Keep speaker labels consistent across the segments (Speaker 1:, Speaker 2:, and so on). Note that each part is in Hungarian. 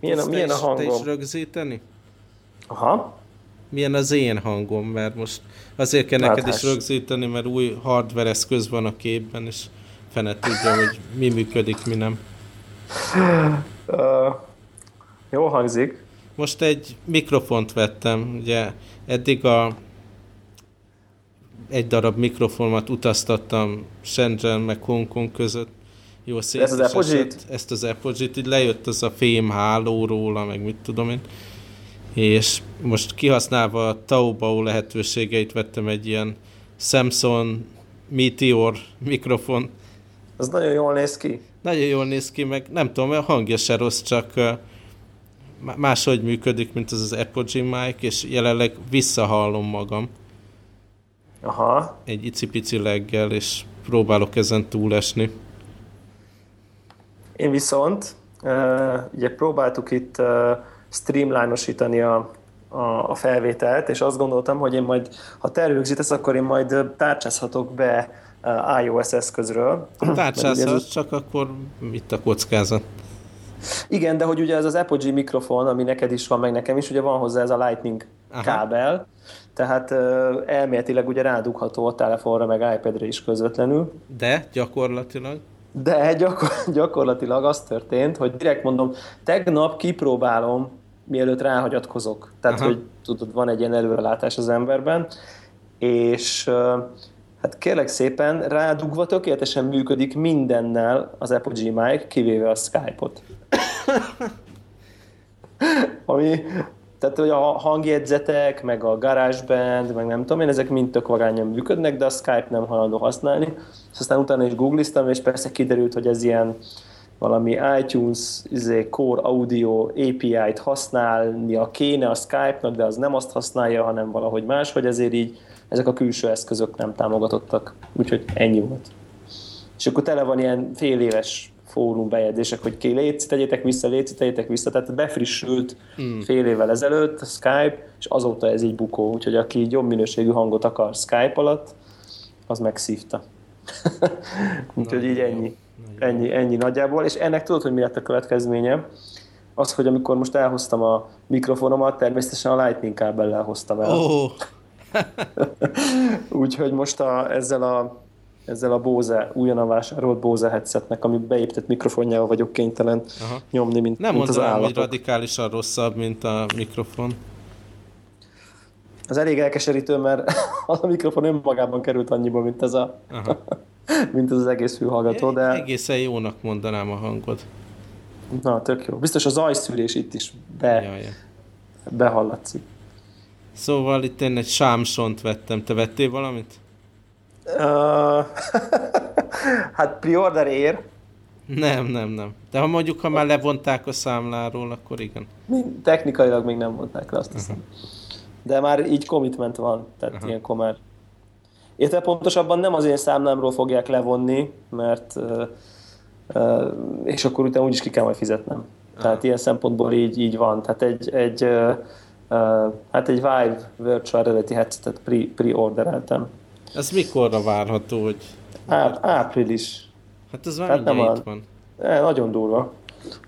Speaker 1: Milyen a, milyen a
Speaker 2: Te
Speaker 1: hangom?
Speaker 2: is rögzíteni?
Speaker 1: Aha.
Speaker 2: Milyen az én hangom, mert most azért kell neked is
Speaker 1: Láthás.
Speaker 2: rögzíteni, mert új hardware eszköz van a képben, és fene tudja, hogy mi működik, mi nem.
Speaker 1: Uh, jó hangzik.
Speaker 2: Most egy mikrofont vettem, ugye eddig a egy darab mikrofonomat utaztattam Shenzhen meg Hongkong között. Jó szép.
Speaker 1: Ez az Apogee-t?
Speaker 2: Ezt az Apogee-t, így lejött az a fém háló róla, meg mit tudom én. És most kihasználva a Taobao lehetőségeit vettem egy ilyen Samsung Meteor mikrofon.
Speaker 1: Az nagyon jól néz ki.
Speaker 2: Nagyon jól néz ki, meg nem tudom, a hangja se rossz, csak máshogy működik, mint az az Apogee mic, és jelenleg visszahallom magam
Speaker 1: Aha.
Speaker 2: egy icipici leggel, és próbálok ezen túlesni.
Speaker 1: Én viszont, ugye próbáltuk itt streamline-osítani a, a, a felvételt, és azt gondoltam, hogy én majd, ha te rögzítesz, akkor én majd tárcsázhatok be iOS eszközről. Ez
Speaker 2: Tárcsázhat,
Speaker 1: az-
Speaker 2: csak akkor itt a kockázat.
Speaker 1: Igen, de hogy ugye ez az Apogee mikrofon, ami neked is van, meg nekem is, ugye van hozzá ez a Lightning
Speaker 2: Aha.
Speaker 1: kábel, tehát elméletileg ugye rádugható a telefonra, meg iPadre is közvetlenül.
Speaker 2: De gyakorlatilag
Speaker 1: De gyakor- gyakorlatilag az történt, hogy direkt mondom, tegnap kipróbálom, mielőtt ráhagyatkozok. Tehát,
Speaker 2: Aha.
Speaker 1: hogy tudod, van egy ilyen előrelátás az emberben, és hát kérlek szépen, rádugva tökéletesen működik mindennel az Apogee mic, kivéve a Skype-ot. Ami, tehát hogy a hangjegyzetek, meg a GarageBand, meg nem tudom én, ezek mind tök vagányan működnek, de a Skype nem hajlandó használni. És aztán utána is googliztam, és persze kiderült, hogy ez ilyen valami iTunes izé, Core Audio API-t használnia kéne a Skype-nak, de az nem azt használja, hanem valahogy más, hogy ezért így ezek a külső eszközök nem támogatottak. Úgyhogy ennyi volt. És akkor tele van ilyen fél éves fórum bejegyzések, hogy ki létszi, tegyétek vissza, létszi, tegyétek vissza, tehát befrissült mm. fél évvel ezelőtt a Skype, és azóta ez így bukó, úgyhogy aki jobb minőségű hangot akar Skype alatt, az megszívta. úgyhogy így ennyi. Ennyi, ennyi nagyjából, és ennek tudod, hogy mi lett a következménye? Az, hogy amikor most elhoztam a mikrofonomat, természetesen a Lightning kábellel hoztam el.
Speaker 2: Oh,
Speaker 1: Úgyhogy most a, ezzel a ezzel a Bose, újonnan vásárolt Bose headsetnek, ami beépített mikrofonjával vagyok kénytelen
Speaker 2: Aha.
Speaker 1: nyomni, mint,
Speaker 2: nem
Speaker 1: mint az
Speaker 2: mondanám, hogy
Speaker 1: állatok.
Speaker 2: radikálisan rosszabb, mint a mikrofon.
Speaker 1: Az elég elkeserítő, mert a mikrofon önmagában került annyiba, mint ez, a,
Speaker 2: Aha.
Speaker 1: mint ez az egész fülhallgató, de
Speaker 2: Egészen jónak mondanám a hangod.
Speaker 1: na, tök jó. Biztos a zajszűrés itt is be,
Speaker 2: jaj.
Speaker 1: behallatszik.
Speaker 2: Szóval itt én egy sámsont vettem. Te vettél valamit?
Speaker 1: Uh, hát preorder ér,
Speaker 2: Nem, nem, nem. De ha mondjuk, ha már levonták a számláról, akkor igen.
Speaker 1: technikailag még nem mondták le, azt hiszem. De már így commitment van, tehát
Speaker 2: Aha.
Speaker 1: ilyenkor már Érte pontosabban nem az én számlámról fogják levonni, mert uh, uh, és akkor utána úgyis ki kell majd fizetnem. Tehát ilyen szempontból így, így van. Tehát egy, egy, uh, uh, hát egy Vive Virtual Reality headsetet pre, pre-ordereltem.
Speaker 2: Ez mikorra várható, hogy...
Speaker 1: Á, április.
Speaker 2: Hát ez már
Speaker 1: Hát nem
Speaker 2: mindjárt
Speaker 1: olyan.
Speaker 2: itt van.
Speaker 1: E, nagyon durva.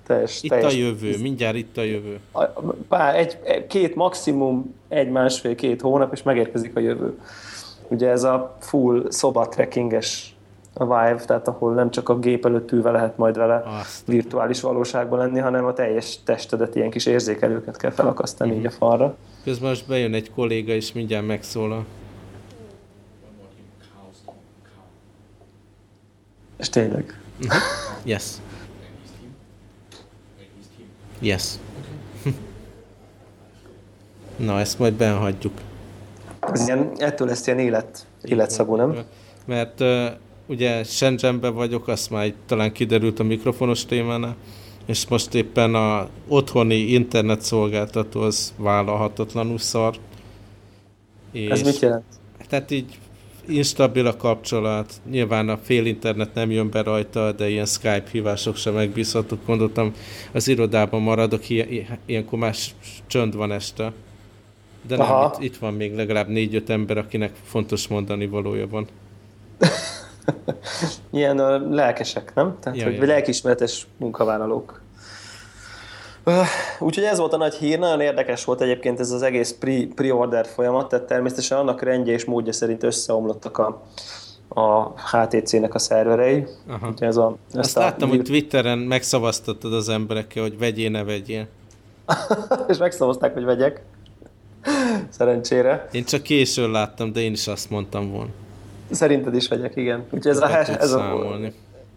Speaker 1: Teljes,
Speaker 2: Itt
Speaker 1: teljes
Speaker 2: a jövő, mindjárt itt a jövő.
Speaker 1: A- pár, egy, két maximum, egy másfél, két hónap, és megérkezik a jövő. Ugye ez a full szoba trekkinges a Vive, tehát ahol nem csak a gép előtt ülve lehet majd vele
Speaker 2: Azt.
Speaker 1: virtuális valóságban lenni, hanem a teljes testedet, ilyen kis érzékelőket kell felakasztani így a falra.
Speaker 2: Közben most bejön egy kolléga, és mindjárt megszólal.
Speaker 1: És tényleg.
Speaker 2: Yes. Yes. Na, ezt majd benhagyjuk.
Speaker 1: Ez ilyen, ettől lesz ilyen élet, életszagú, nem?
Speaker 2: Mert uh, ugye Shenzhenben vagyok, azt már itt talán kiderült a mikrofonos témánál, és most éppen a otthoni internetszolgáltató az vállalhatatlanul szar. És
Speaker 1: Ez mit jelent?
Speaker 2: Tehát így instabil a kapcsolat, nyilván a fél internet nem jön be rajta, de ilyen Skype hívások sem megbízhatók. Gondoltam, az irodában maradok, ilyen, ilyenkor más csönd van este. De nem,
Speaker 1: Aha.
Speaker 2: itt, itt van még legalább négy-öt ember, akinek fontos mondani valója van.
Speaker 1: Ilyen uh, lelkesek, nem? Tehát,
Speaker 2: Ja,
Speaker 1: hogy
Speaker 2: ja.
Speaker 1: lelkismeretes munkavállalók. Úgyhogy ez volt a nagy hír, nagyon érdekes volt egyébként ez az egész pre-order folyamat, tehát természetesen annak rendje és módja szerint összeomlottak a, a HTC-nek a szerverei.
Speaker 2: Aha. ez a, Azt a láttam, hogy Twitteren megszavaztattad az emberekkel, hogy vegyél, ne vegyél.
Speaker 1: és megszavazták, hogy vegyek. Szerencsére.
Speaker 2: Én csak későn láttam, de én is azt mondtam volna.
Speaker 1: Szerinted is vegyek, igen. Úgyhogy ez a, hash, ez a,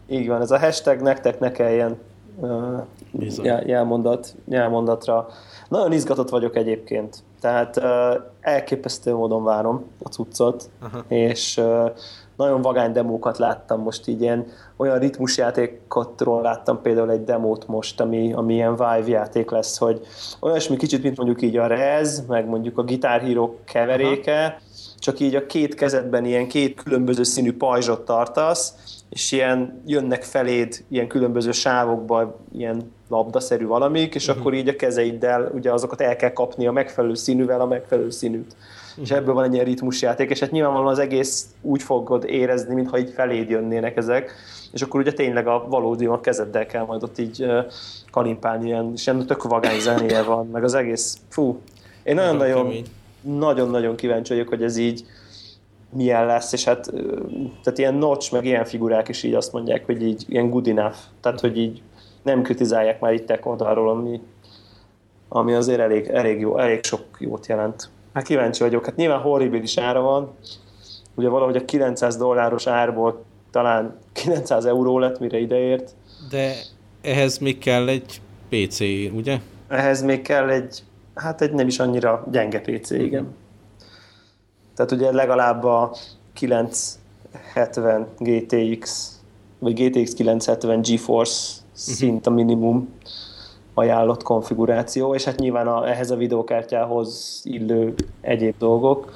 Speaker 1: így van, ez a hashtag nektek ne kelljen uh, jelmondat, jelmondatra. Nagyon izgatott vagyok egyébként. Tehát uh, elképesztő módon várom a cuccot, Aha. és uh, nagyon vagány demókat láttam most így ilyen, olyan ritmusjátékotról láttam például egy demót most, ami, ami ilyen Vive játék lesz, hogy olyasmi kicsit, mint mondjuk így a Rez, meg mondjuk a Guitar Hero keveréke, Aha. csak így a két kezedben ilyen két különböző színű pajzsot tartasz, és ilyen jönnek feléd ilyen különböző sávokba ilyen labdaszerű valamik, és uh-huh. akkor így a kezeiddel ugye azokat el kell kapni a megfelelő színűvel a megfelelő színűt. És ebből van egy ilyen ritmusjáték, és hát nyilvánvalóan az egész úgy fogod érezni, mintha így feléd jönnének ezek, és akkor ugye tényleg a valódi a kezeddel kell majd ott így kalimpálni, ilyen, és ilyen tök vagány zenéje van, meg az egész, fú, én nagyon-nagyon nagyon-nagyon kíváncsi vagyok, hogy ez így milyen lesz, és hát tehát ilyen notch, meg ilyen figurák is így azt mondják, hogy így ilyen good enough, tehát hogy így nem kritizálják már itt oldalról, ami, ami azért elég, elég, jó, elég sok jót jelent. Hát kíváncsi vagyok, hát nyilván horribilis ára van, ugye valahogy a 900 dolláros árból talán 900 euró lett, mire ideért.
Speaker 2: De ehhez még kell egy PC, ugye?
Speaker 1: Ehhez még kell egy, hát egy nem is annyira gyenge PC, igen. Uh-huh. Tehát ugye legalább a 970 GTX, vagy GTX 970 GeForce szint a minimum ajánlott konfiguráció, és hát nyilván a, ehhez a videókártyához illő egyéb dolgok.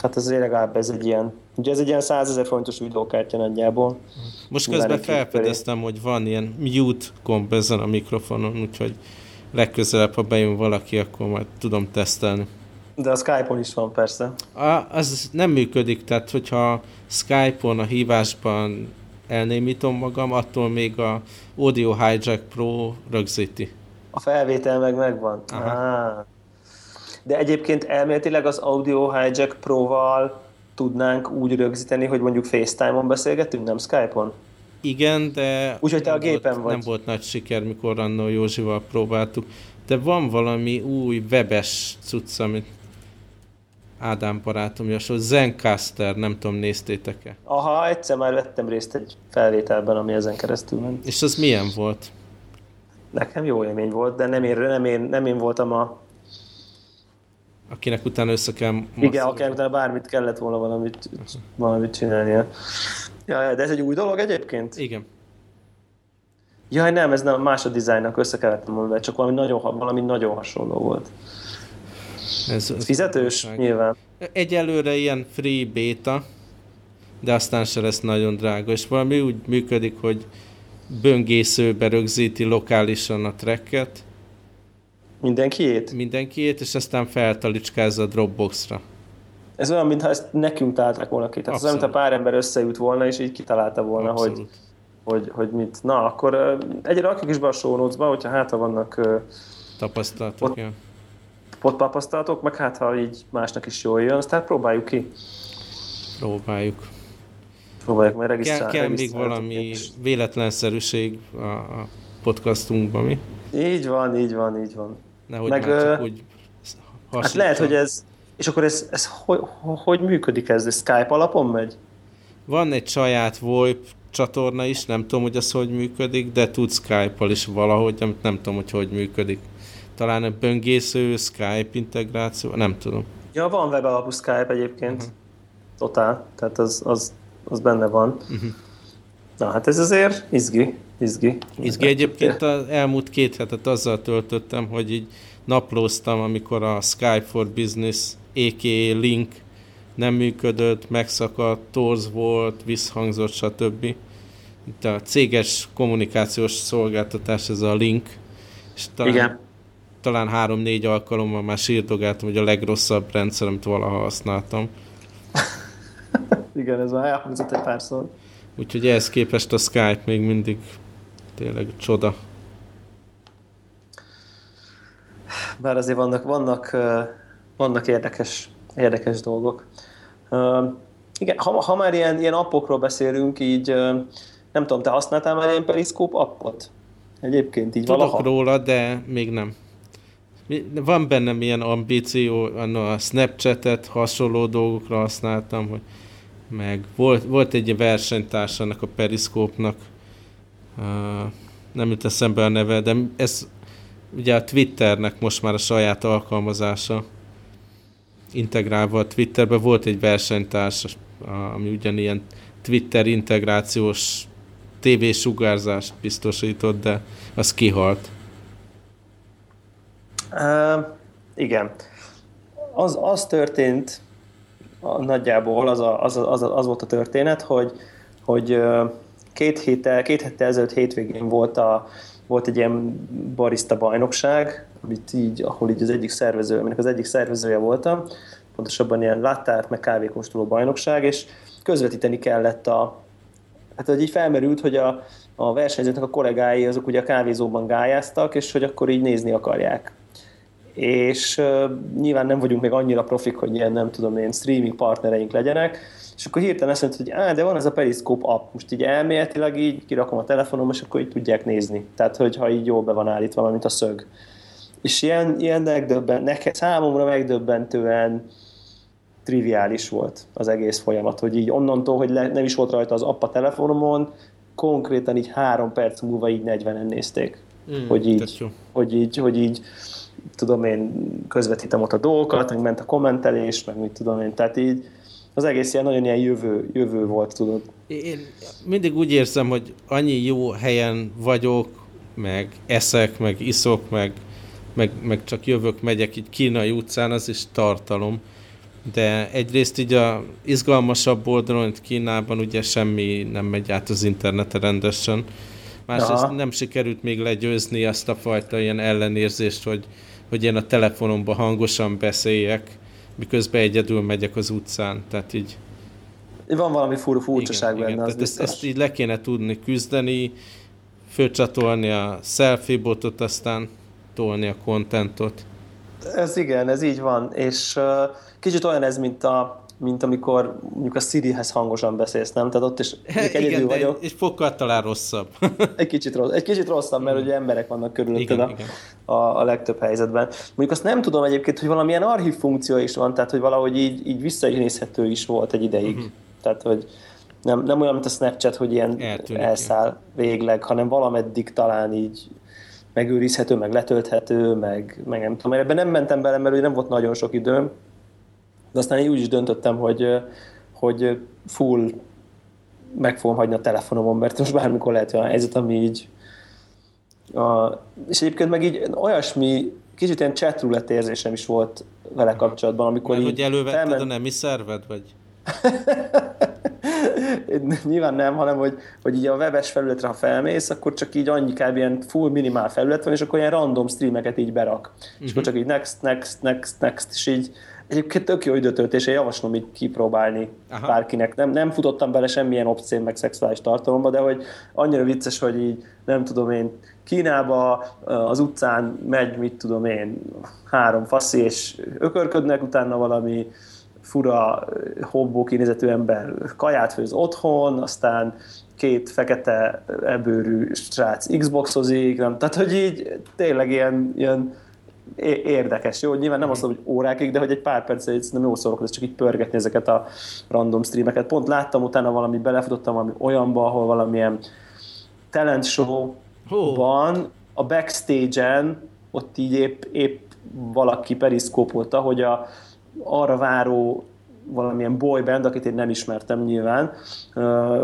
Speaker 1: Tehát ez legalább ez egy ilyen, ugye ez egy ilyen 100 ezer forintos videókártya nagyjából.
Speaker 2: Most közben felfedeztem, hogy van ilyen mute gomb ezen a mikrofonon, úgyhogy legközelebb, ha bejön valaki, akkor majd tudom tesztelni.
Speaker 1: De a Skype-on is van persze.
Speaker 2: A, az nem működik, tehát hogyha Skype-on a hívásban elnémítom magam, attól még a Audio Hijack Pro rögzíti.
Speaker 1: A felvétel meg megvan. Ah. De egyébként elméletileg az Audio Hijack Pro-val tudnánk úgy rögzíteni, hogy mondjuk FaceTime-on beszélgetünk, nem Skype-on?
Speaker 2: Igen, de
Speaker 1: Úgyhogy te a gépen volt,
Speaker 2: vagy. Nem volt nagy siker, mikor annó Józsival próbáltuk. De van valami új webes cucc, amit Ádám barátom javasol, Zencaster, nem tudom, néztétek-e?
Speaker 1: Aha, egyszer már vettem részt egy felvételben, ami ezen keresztül ment.
Speaker 2: És az milyen volt?
Speaker 1: Nekem jó élmény volt, de nem én, nem én, nem én voltam a...
Speaker 2: Akinek utána össze kell...
Speaker 1: Igen, akinek utána bármit kellett volna valamit, valamit csinálnia. Ja, de ez egy új dolog egyébként?
Speaker 2: Igen.
Speaker 1: Jaj, nem, ez nem más a dizájnnak, össze kellett mondani, csak valami nagyon, valami nagyon hasonló volt. Ez, ez fizetős, ez nyilván.
Speaker 2: Egyelőre ilyen free beta, de aztán se lesz nagyon drága, és valami úgy működik, hogy böngészőbe rögzíti lokálisan a tracket.
Speaker 1: Mindenkiét?
Speaker 2: Mindenkiét, és aztán feltalicskázza a Dropboxra.
Speaker 1: Ez olyan, mintha ezt nekünk találták volna ki. Tehát az olyan, mintha pár ember összejut volna, és így kitalálta volna, hogy, hogy, hogy mit. Na, akkor egyre rakjuk is be a show notes-ba, hogyha hát vannak
Speaker 2: tapasztalatok. Ott,
Speaker 1: tapasztalatok, meg hát ha így másnak is jól jön, aztán próbáljuk ki.
Speaker 2: Próbáljuk.
Speaker 1: Próbáljuk meg regisztrálni.
Speaker 2: Kell, kell még valami véletlenszerűség a, a podcastunkban, mi?
Speaker 1: Így van, így van, így van.
Speaker 2: Nehogy meg, már csak úgy
Speaker 1: Hát lehet, hogy ez, és akkor ez, ez hogy, hogy működik ez? ez? Skype alapon megy?
Speaker 2: Van egy saját VoIP csatorna is, nem tudom, hogy az hogy működik, de tud Skype-al is valahogy, amit nem tudom, hogy hogy működik talán a böngésző, Skype integráció, nem tudom.
Speaker 1: Ja, van web alapú Skype egyébként. Uh-huh. Totál, tehát az, az, az benne van. Uh-huh. Na hát ez azért izgi, izgi.
Speaker 2: Izgi egyébként az elmúlt két hetet azzal töltöttem, hogy így naplóztam, amikor a Skype for Business a.k.a. Link nem működött, megszakadt, torz volt, visszhangzott, stb. Itt a céges kommunikációs szolgáltatás, ez a Link.
Speaker 1: És talán Igen
Speaker 2: talán három-négy alkalommal már sírdogáltam, hogy a legrosszabb rendszer, amit valaha használtam.
Speaker 1: Igen, ez már elhangzott egy párszor.
Speaker 2: Úgyhogy ehhez képest a Skype még mindig tényleg csoda.
Speaker 1: Bár azért vannak, vannak, vannak érdekes, érdekes dolgok. Igen, ha, ha már ilyen, ilyen appokról beszélünk, így nem tudom, te használtál már ilyen Periscope appot? Egyébként így
Speaker 2: Tudok
Speaker 1: valaha?
Speaker 2: róla, de még nem. Van bennem ilyen ambíció, a Snapchat-et hasonló dolgokra használtam, hogy meg volt, volt egy versenytárs ennek a Periscope-nak, uh, nem jut eszembe a neve, de ez ugye a Twitternek most már a saját alkalmazása integrálva a Twitterbe volt egy versenytárs, ami ugyanilyen Twitter integrációs TV-sugárzást biztosított, de az kihalt.
Speaker 1: Uh, igen. Az, az történt nagyjából, az, a, az, az, az volt a történet, hogy, hogy két héttel, két héttel ezelőtt hétvégén volt, a, volt egy ilyen barista bajnokság, amit így, ahol így az egyik szervező, aminek az egyik szervezője voltam, pontosabban ilyen láttárt, meg kávékóstoló bajnokság, és közvetíteni kellett a, hát hogy így felmerült, hogy a, a versenyzőknek a kollégái azok ugye a kávézóban gályáztak, és hogy akkor így nézni akarják. És uh, nyilván nem vagyunk még annyira profik, hogy ilyen nem tudom én streaming partnereink legyenek, és akkor hirtelen mondta, hogy á, de van ez a Periscope app, most így elméletileg így kirakom a telefonom, és akkor így tudják nézni. Tehát, hogyha így jól be van állítva, mint a szög. És ilyen, ilyen megdöbben, nekem, számomra megdöbbentően triviális volt az egész folyamat, hogy így onnantól, hogy le, nem is volt rajta az app a telefonomon, konkrétan így három perc múlva így 40-en nézték. Mm, hogy, így, hogy, így, hogy így, tudom én, közvetítem ott a dolgokat, meg ment a kommentelés, meg mit tudom én, tehát így az egész ilyen nagyon ilyen jövő, jövő volt, tudod.
Speaker 2: Én mindig úgy érzem, hogy annyi jó helyen vagyok, meg eszek, meg iszok, meg, meg, meg csak jövök, megyek így kínai utcán, az is tartalom de egyrészt így a izgalmasabb oldalon, itt Kínában ugye semmi nem megy át az interneten rendesen. Másrészt Aha. nem sikerült még legyőzni azt a fajta ilyen ellenérzést, hogy, hogy én a telefonomban hangosan beszéljek, miközben egyedül megyek az utcán. Tehát így...
Speaker 1: Van valami fur furcsaság igen, benne,
Speaker 2: igen. ezt, ezt így le kéne tudni küzdeni, fölcsatolni a selfie botot, aztán tolni a kontentot.
Speaker 1: Ez igen, ez így van, és uh, kicsit olyan ez, mint a mint amikor mondjuk a Siri-hez hangosan beszélsz, nem? Tehát ott is
Speaker 2: egyedül igen, vagyok. És fokkal talán rosszabb.
Speaker 1: egy, kicsit rossz, egy kicsit rosszabb, mert ugye emberek vannak körülötted a, a, a legtöbb helyzetben. Mondjuk azt nem tudom egyébként, hogy valamilyen archív funkció is van, tehát hogy valahogy így, így visszanézhető is volt egy ideig. Uh-huh. Tehát, hogy nem, nem olyan, mint a Snapchat, hogy ilyen Eltűnik, elszáll végleg, hanem valameddig talán így megőrizhető, meg letölthető, meg, meg nem tudom. Ebben nem mentem bele, mert nem volt nagyon sok időm, de aztán én úgy is döntöttem, hogy, hogy full meg fogom hagyni a telefonomon, mert most bármikor lehet olyan helyzet, ami így a, és egyébként meg így olyasmi, kicsit ilyen chatroulette érzésem is volt vele kapcsolatban, amikor
Speaker 2: Mert így... hogy elővetted felment... a nemi szerved, vagy?
Speaker 1: Nyilván nem, hanem hogy, hogy így a webes felületre, ha felmész, akkor csak így annyi kb. ilyen full minimál felület van, és akkor ilyen random streameket így berak. Uh-huh. És akkor mhm. csak így next, next, next, next, és így Egyébként tök jó időtöltés, én javaslom így kipróbálni Aha. bárkinek. Nem, nem futottam bele semmilyen obszén meg szexuális tartalomba, de hogy annyira vicces, hogy így nem tudom én, Kínába az utcán megy, mit tudom én, három faszi, és ökörködnek, utána valami fura, hobbó kinézetű ember kaját főz otthon, aztán két fekete ebőrű srác Xboxozik, nem? Tehát, hogy így tényleg ilyen, ilyen érdekes, jó? Nyilván nem azt mondom, hogy órákig, de hogy egy pár perc nem jó ez csak így pörgetni ezeket a random streameket. Pont láttam utána valami, belefutottam valami olyanba, ahol valamilyen talent show-ban, a backstage-en, ott így épp, épp valaki periszkópolta, hogy a arra váró valamilyen boyband, akit én nem ismertem nyilván,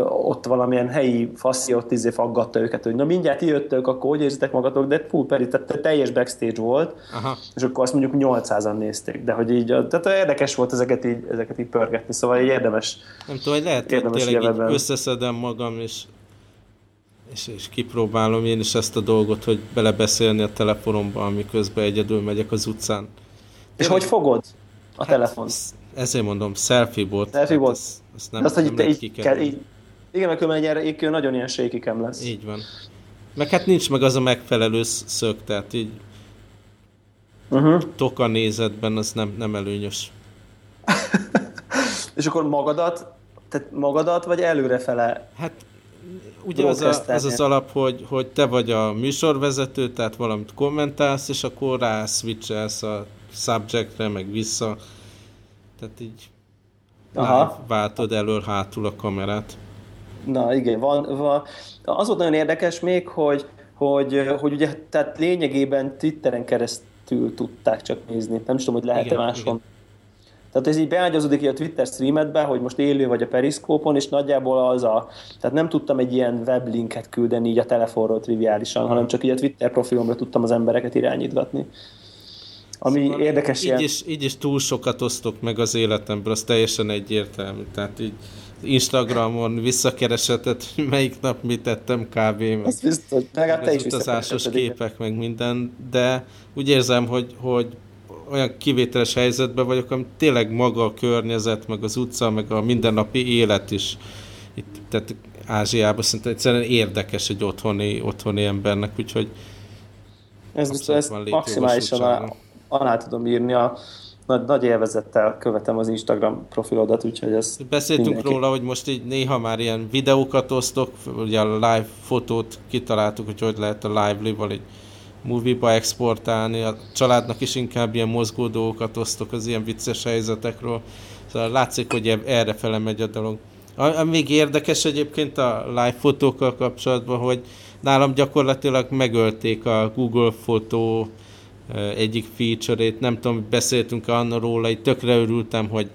Speaker 1: ott valamilyen helyi faszi ott izé faggatta őket, hogy na mindjárt jöttök, akkor hogy érzitek magatok, de full peri, tehát teljes backstage volt, Aha. és akkor azt mondjuk 800-an nézték, de hogy így, tehát érdekes volt ezeket így, ezeket így pörgetni, szóval így érdemes.
Speaker 2: Nem tudom, hogy lehet, hogy tényleg így összeszedem magam, és és, és kipróbálom én is ezt a dolgot, hogy belebeszélni a telefonomba, amiközben egyedül megyek az utcán. Tényleg,
Speaker 1: és hogy fogod a hát, telefon?
Speaker 2: Ezért mondom, selfie bot.
Speaker 1: Selfie bot. Ezt, ezt nem, azt, hogy nem így, kell, így, igen, mert különben egy erre nagyon ilyen sékikem lesz.
Speaker 2: Így van. Meg hát nincs meg az a megfelelő szög, tehát így uh-huh. toka nézetben az nem, nem előnyös.
Speaker 1: És akkor magadat, tehát magadat, vagy előrefele?
Speaker 2: Hát ugye az, a, az az alap, hogy, hogy te vagy a műsorvezető, tehát valamit kommentálsz, és akkor rá switchelsz a subjectre, meg vissza. Tehát így Aha. váltod elől-hátul a kamerát.
Speaker 1: Na igen, van, van. Az volt nagyon érdekes még, hogy, hogy, hogy ugye, tehát lényegében Twitteren keresztül tudták csak nézni. Nem tudom, hogy lehet-e. Igen. Tehát ez így beágyazódik ki a Twitter streamedbe, hogy most élő vagy a periszkópon, és nagyjából az a... Tehát nem tudtam egy ilyen weblinket küldeni így a telefonról triviálisan, hanem csak így a Twitter profilomra tudtam az embereket irányítgatni. Ami szóval érdekes
Speaker 2: így ilyen... is, így is túl sokat osztok meg az életemből, az teljesen egyértelmű. Tehát így Instagramon visszakeresetet, hogy melyik nap mit tettem kb. Ez biztos, te is utazásos képek, meg minden, de úgy érzem, hogy, hogy olyan kivételes helyzetben vagyok, ami tényleg maga a környezet, meg az utca, meg a mindennapi élet is. Itt, tehát Ázsiában szerintem egyszerűen érdekes egy otthoni, otthoni embernek, úgyhogy
Speaker 1: ez, biztos, ez maximálisan alá tudom írni a nagy, nagy élvezettel követem az Instagram profilodat, úgyhogy ez
Speaker 2: Beszéltünk mindenki. róla, hogy most így néha már ilyen videókat osztok, ugye a live fotót kitaláltuk, hogy hogy lehet a Lively-val egy movie-ba exportálni, a családnak is inkább ilyen mozgó dolgokat osztok az ilyen vicces helyzetekről, szóval látszik, hogy erre fele megy a dolog. Ami még érdekes egyébként a live fotókkal kapcsolatban, hogy nálam gyakorlatilag megölték a Google fotó egyik feature-ét, nem tudom, beszéltünk anna róla, itt tökre örültem, hogy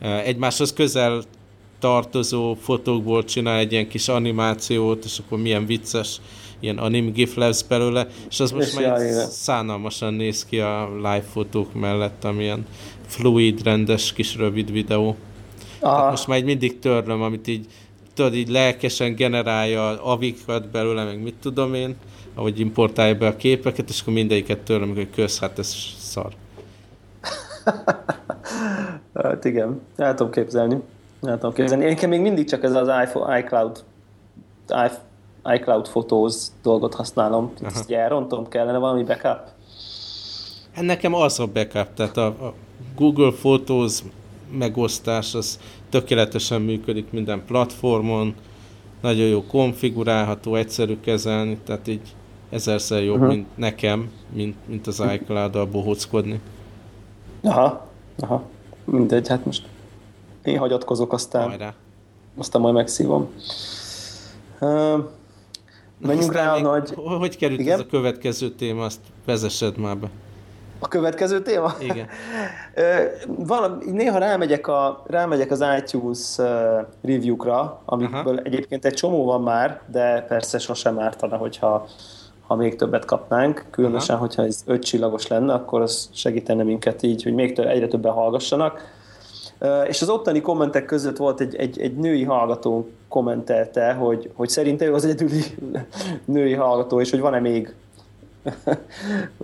Speaker 2: egymáshoz közel tartozó fotókból csinál egy ilyen kis animációt, és akkor milyen vicces ilyen anim gif lesz belőle, és az most már szánalmasan néz ki a live fotók mellett, amilyen fluid, rendes kis rövid videó. Tehát most már így mindig törlöm, amit így tudod, így lelkesen generálja avikat belőle, meg mit tudom én, ahogy importálja be a képeket, és akkor mindegyiket törlöm, hogy kösz, hát ez szar.
Speaker 1: hát igen, el tudom képzelni. El tudom képzelni. Én még mindig csak ez az iPhone, iCloud, iCloud Photos dolgot használom. Ezt elrontom, kellene valami backup?
Speaker 2: Hát nekem az a backup, tehát a, a Google Photos megosztás az tökéletesen működik minden platformon, nagyon jó konfigurálható, egyszerű kezelni, tehát így ezerszer jobb, uh-huh. mint nekem, mint, mint az iCloud-dal bohóckodni.
Speaker 1: Aha, aha. Mindegy, hát most én hagyatkozok, aztán, Hajrá. aztán majd megszívom. Uh, menjünk rá a nagy...
Speaker 2: Hogy került Igen? ez a következő téma, azt vezessed már be.
Speaker 1: A következő téma?
Speaker 2: Igen.
Speaker 1: Valami, néha rámegyek, a, rámegyek az iTunes review-kra, amikből Aha. egyébként egy csomó van már, de persze sosem ártana, hogyha ha még többet kapnánk, különösen, Aha. hogyha ez öt csillagos lenne, akkor az segítene minket így, hogy még több, egyre többen hallgassanak. És az ottani kommentek között volt egy, egy, egy női hallgató kommentelte, hogy, hogy szerinte ő az egyedüli női hallgató, és hogy van-e még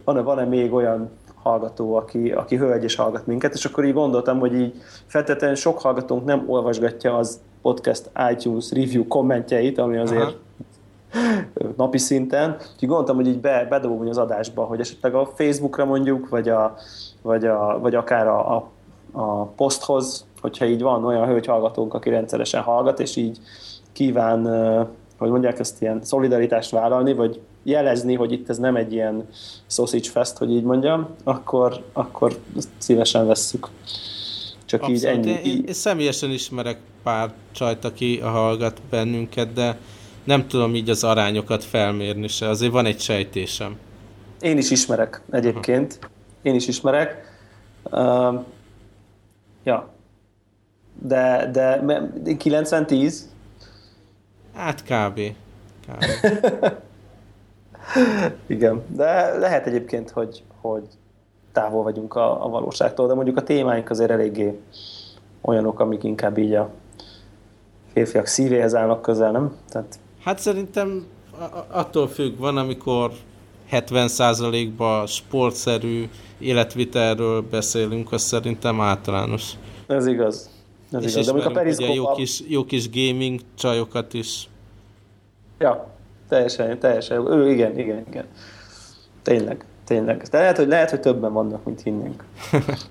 Speaker 1: van-e, van-e még olyan hallgató, aki, aki hölgy és hallgat minket, és akkor így gondoltam, hogy így feltétlenül sok hallgatónk nem olvasgatja az podcast iTunes review kommentjeit, ami azért Aha napi szinten. Úgyhogy gondoltam, hogy így be, bedobom az adásba, hogy esetleg a Facebookra mondjuk, vagy, a, vagy, a, vagy akár a, a, a poszthoz, hogyha így van olyan hölgy hallgatónk, aki rendszeresen hallgat, és így kíván, hogy mondják ezt, ilyen szolidaritást vállalni, vagy jelezni, hogy itt ez nem egy ilyen sausage fest, hogy így mondjam, akkor, akkor szívesen vesszük.
Speaker 2: Csak Abszolút. így ennyi. Én, én személyesen ismerek pár csajt, aki hallgat bennünket, de nem tudom így az arányokat felmérni se, azért van egy sejtésem.
Speaker 1: Én is ismerek egyébként. Én is ismerek. Uh, ja. De, de 90-10?
Speaker 2: Hát kb. kb.
Speaker 1: Igen, de lehet egyébként, hogy, hogy távol vagyunk a, a valóságtól, de mondjuk a témáink azért eléggé olyanok, amik inkább így a férfiak szívéhez állnak közel, nem? Tehát
Speaker 2: Hát szerintem attól függ, van, amikor 70%-ban sportszerű életvitelről beszélünk, az szerintem általános.
Speaker 1: Ez igaz. Ez és igaz. De
Speaker 2: a periszkóp... jó kis, jó kis gaming csajokat is.
Speaker 1: Ja, teljesen, teljesen. Ő, igen, igen, igen. Tényleg, Tényleg. De lehet, hogy, lehet, hogy többen vannak, mint hinnénk.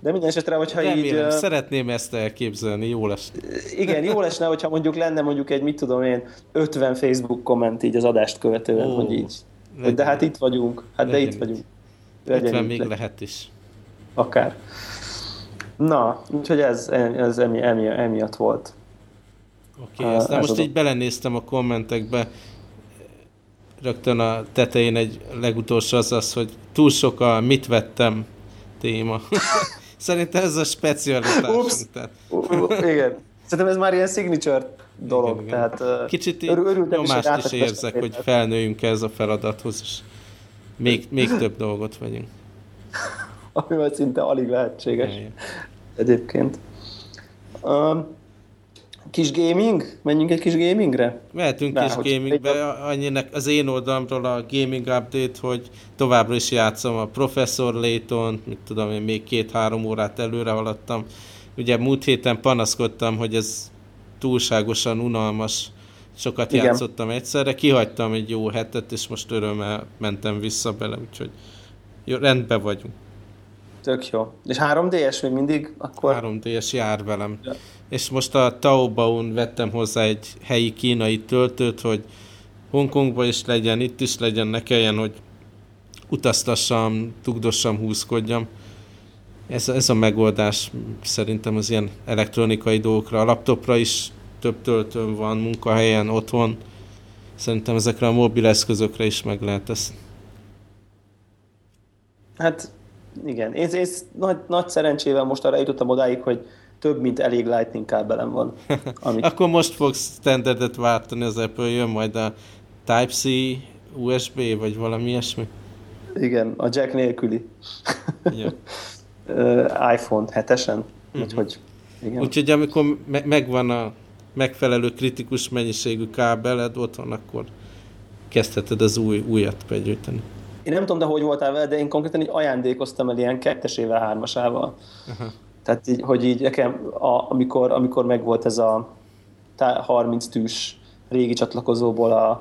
Speaker 1: De minden esetre, hogyha
Speaker 2: Remélem,
Speaker 1: így... Uh,
Speaker 2: szeretném ezt elképzelni, jó lesz.
Speaker 1: Igen, jó lesne, hogyha mondjuk lenne mondjuk egy, mit tudom én, 50 Facebook komment így az adást követően, Ó, hogy így. Legyen. De hát itt vagyunk, hát legyen de itt vagyunk.
Speaker 2: Legyen 50 még le. lehet is.
Speaker 1: Akár. Na, úgyhogy ez, ez emi, emi, emiatt volt.
Speaker 2: Oké, okay, uh, most így belenéztem a kommentekbe, rögtön a tetején egy legutolsó az az, hogy túl sok a mit vettem téma. Szerintem ez a specialitás.
Speaker 1: Tehát. igen. Szerintem ez már ilyen signature dolog. Igen, igen. Tehát,
Speaker 2: Kicsit örül, nyomást is, is érzek, hogy felnőjünk ez a feladathoz, és még, még több dolgot vegyünk.
Speaker 1: Ami majd szinte alig lehetséges. Igen. Egyébként. Um, Kis gaming? Menjünk egy kis gamingre?
Speaker 2: Mehetünk kis gamingbe. Annyinek az én oldalamról a gaming update, hogy továbbra is játszom a Professor Layton, mit tudom én, még két-három órát előre haladtam. Ugye múlt héten panaszkodtam, hogy ez túlságosan unalmas, sokat Igen. játszottam egyszerre, kihagytam egy jó hetet, és most örömmel mentem vissza bele, úgyhogy jó, rendben vagyunk.
Speaker 1: Tök jó. És 3DS még mindig? Akkor...
Speaker 2: 3DS jár velem. Ja és most a Taobaon vettem hozzá egy helyi kínai töltőt, hogy Hongkongban is legyen, itt is legyen, ne kelljen, hogy utaztassam, tugdossam, húzkodjam. Ez, ez a megoldás szerintem az ilyen elektronikai dolgokra. A laptopra is több töltőm van, munkahelyen, otthon. Szerintem ezekre a mobil eszközökre is meg lehet ezt.
Speaker 1: Hát igen, én, én nagy, nagy szerencsével most arra jutottam odáig, hogy több, mint elég Lightning kábelem van.
Speaker 2: Amit... Akkor most fogsz standardet váltani az Apple, jön majd a Type-C, USB, vagy valami ilyesmi?
Speaker 1: Igen, a jack nélküli. Ja. iPhone 7-esen, uh-huh. úgyhogy
Speaker 2: igen. Úgyhogy amikor me- megvan a megfelelő kritikus mennyiségű kábeled otthon, akkor kezdheted az új, újat begyűjteni.
Speaker 1: Én nem tudom, de hogy voltál vele, de én konkrétan így ajándékoztam el ilyen kettesével, hármasával. Uh-huh. Tehát így, hogy így nekem, a, amikor, amikor megvolt ez a 30 tűs régi csatlakozóból a,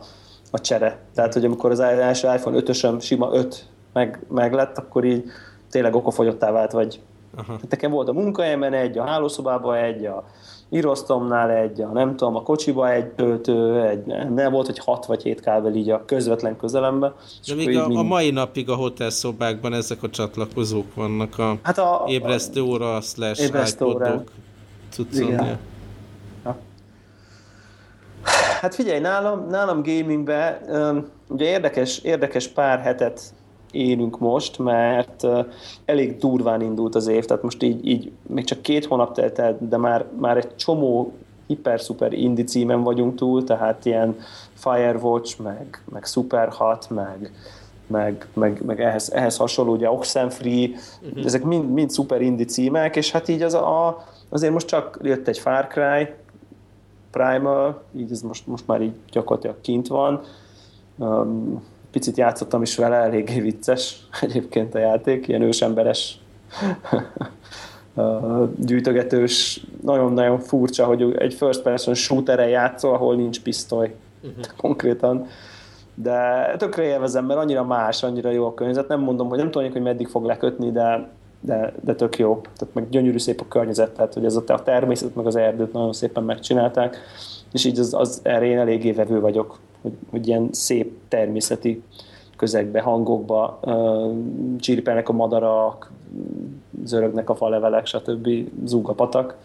Speaker 1: a csere. Tehát, hogy amikor az első iPhone 5-ösöm sima 5 meg, meg lett, akkor így tényleg okofogyottá vált, vagy Aha. nekem volt a munkahelyemen egy, a hálószobában egy, a írosztomnál egy, a nem tudom, a kocsiba egy töltő, egy, nem volt, hogy hat vagy hét kábel így a közvetlen közelembe.
Speaker 2: De még a, mind... a, mai napig a hotelszobákban ezek a csatlakozók vannak, a, hát a ébresztő óra slash ébresztő iPodok
Speaker 1: cuccon. Hát figyelj, nálam, nálam gamingben um, ugye érdekes, érdekes pár hetet élünk most, mert elég durván indult az év, tehát most így, így még csak két hónap telt el, de már, már egy csomó hiper-szuper indi címen vagyunk túl, tehát ilyen Firewatch, meg, meg Super Hot, meg, meg, meg, meg ehhez, ehhez hasonló, ugye Oxenfree, uh-huh. ezek mind, mind szuper indi címek, és hát így az a, azért most csak jött egy Far Cry, Primal, így ez most, most már így gyakorlatilag kint van. Um, picit játszottam is vele, eléggé vicces egyébként a játék, ilyen ősemberes gyűjtögetős, nagyon-nagyon furcsa, hogy egy first person shooter játszol, ahol nincs pisztoly uh-huh. konkrétan. De tökre élvezem, mert annyira más, annyira jó a környezet. Nem mondom, hogy nem tudom, hogy meddig fog lekötni, de, de, de tök jó. Tehát meg gyönyörű szép a környezet, tehát hogy ez a, a természet, meg az erdőt nagyon szépen megcsinálták, és így az, az erre én eléggé vevő vagyok hogy, hogy ilyen szép természeti közegbe, hangokba uh, csirpelnek a madarak, zörögnek a falevelek, stb. zúg a patak.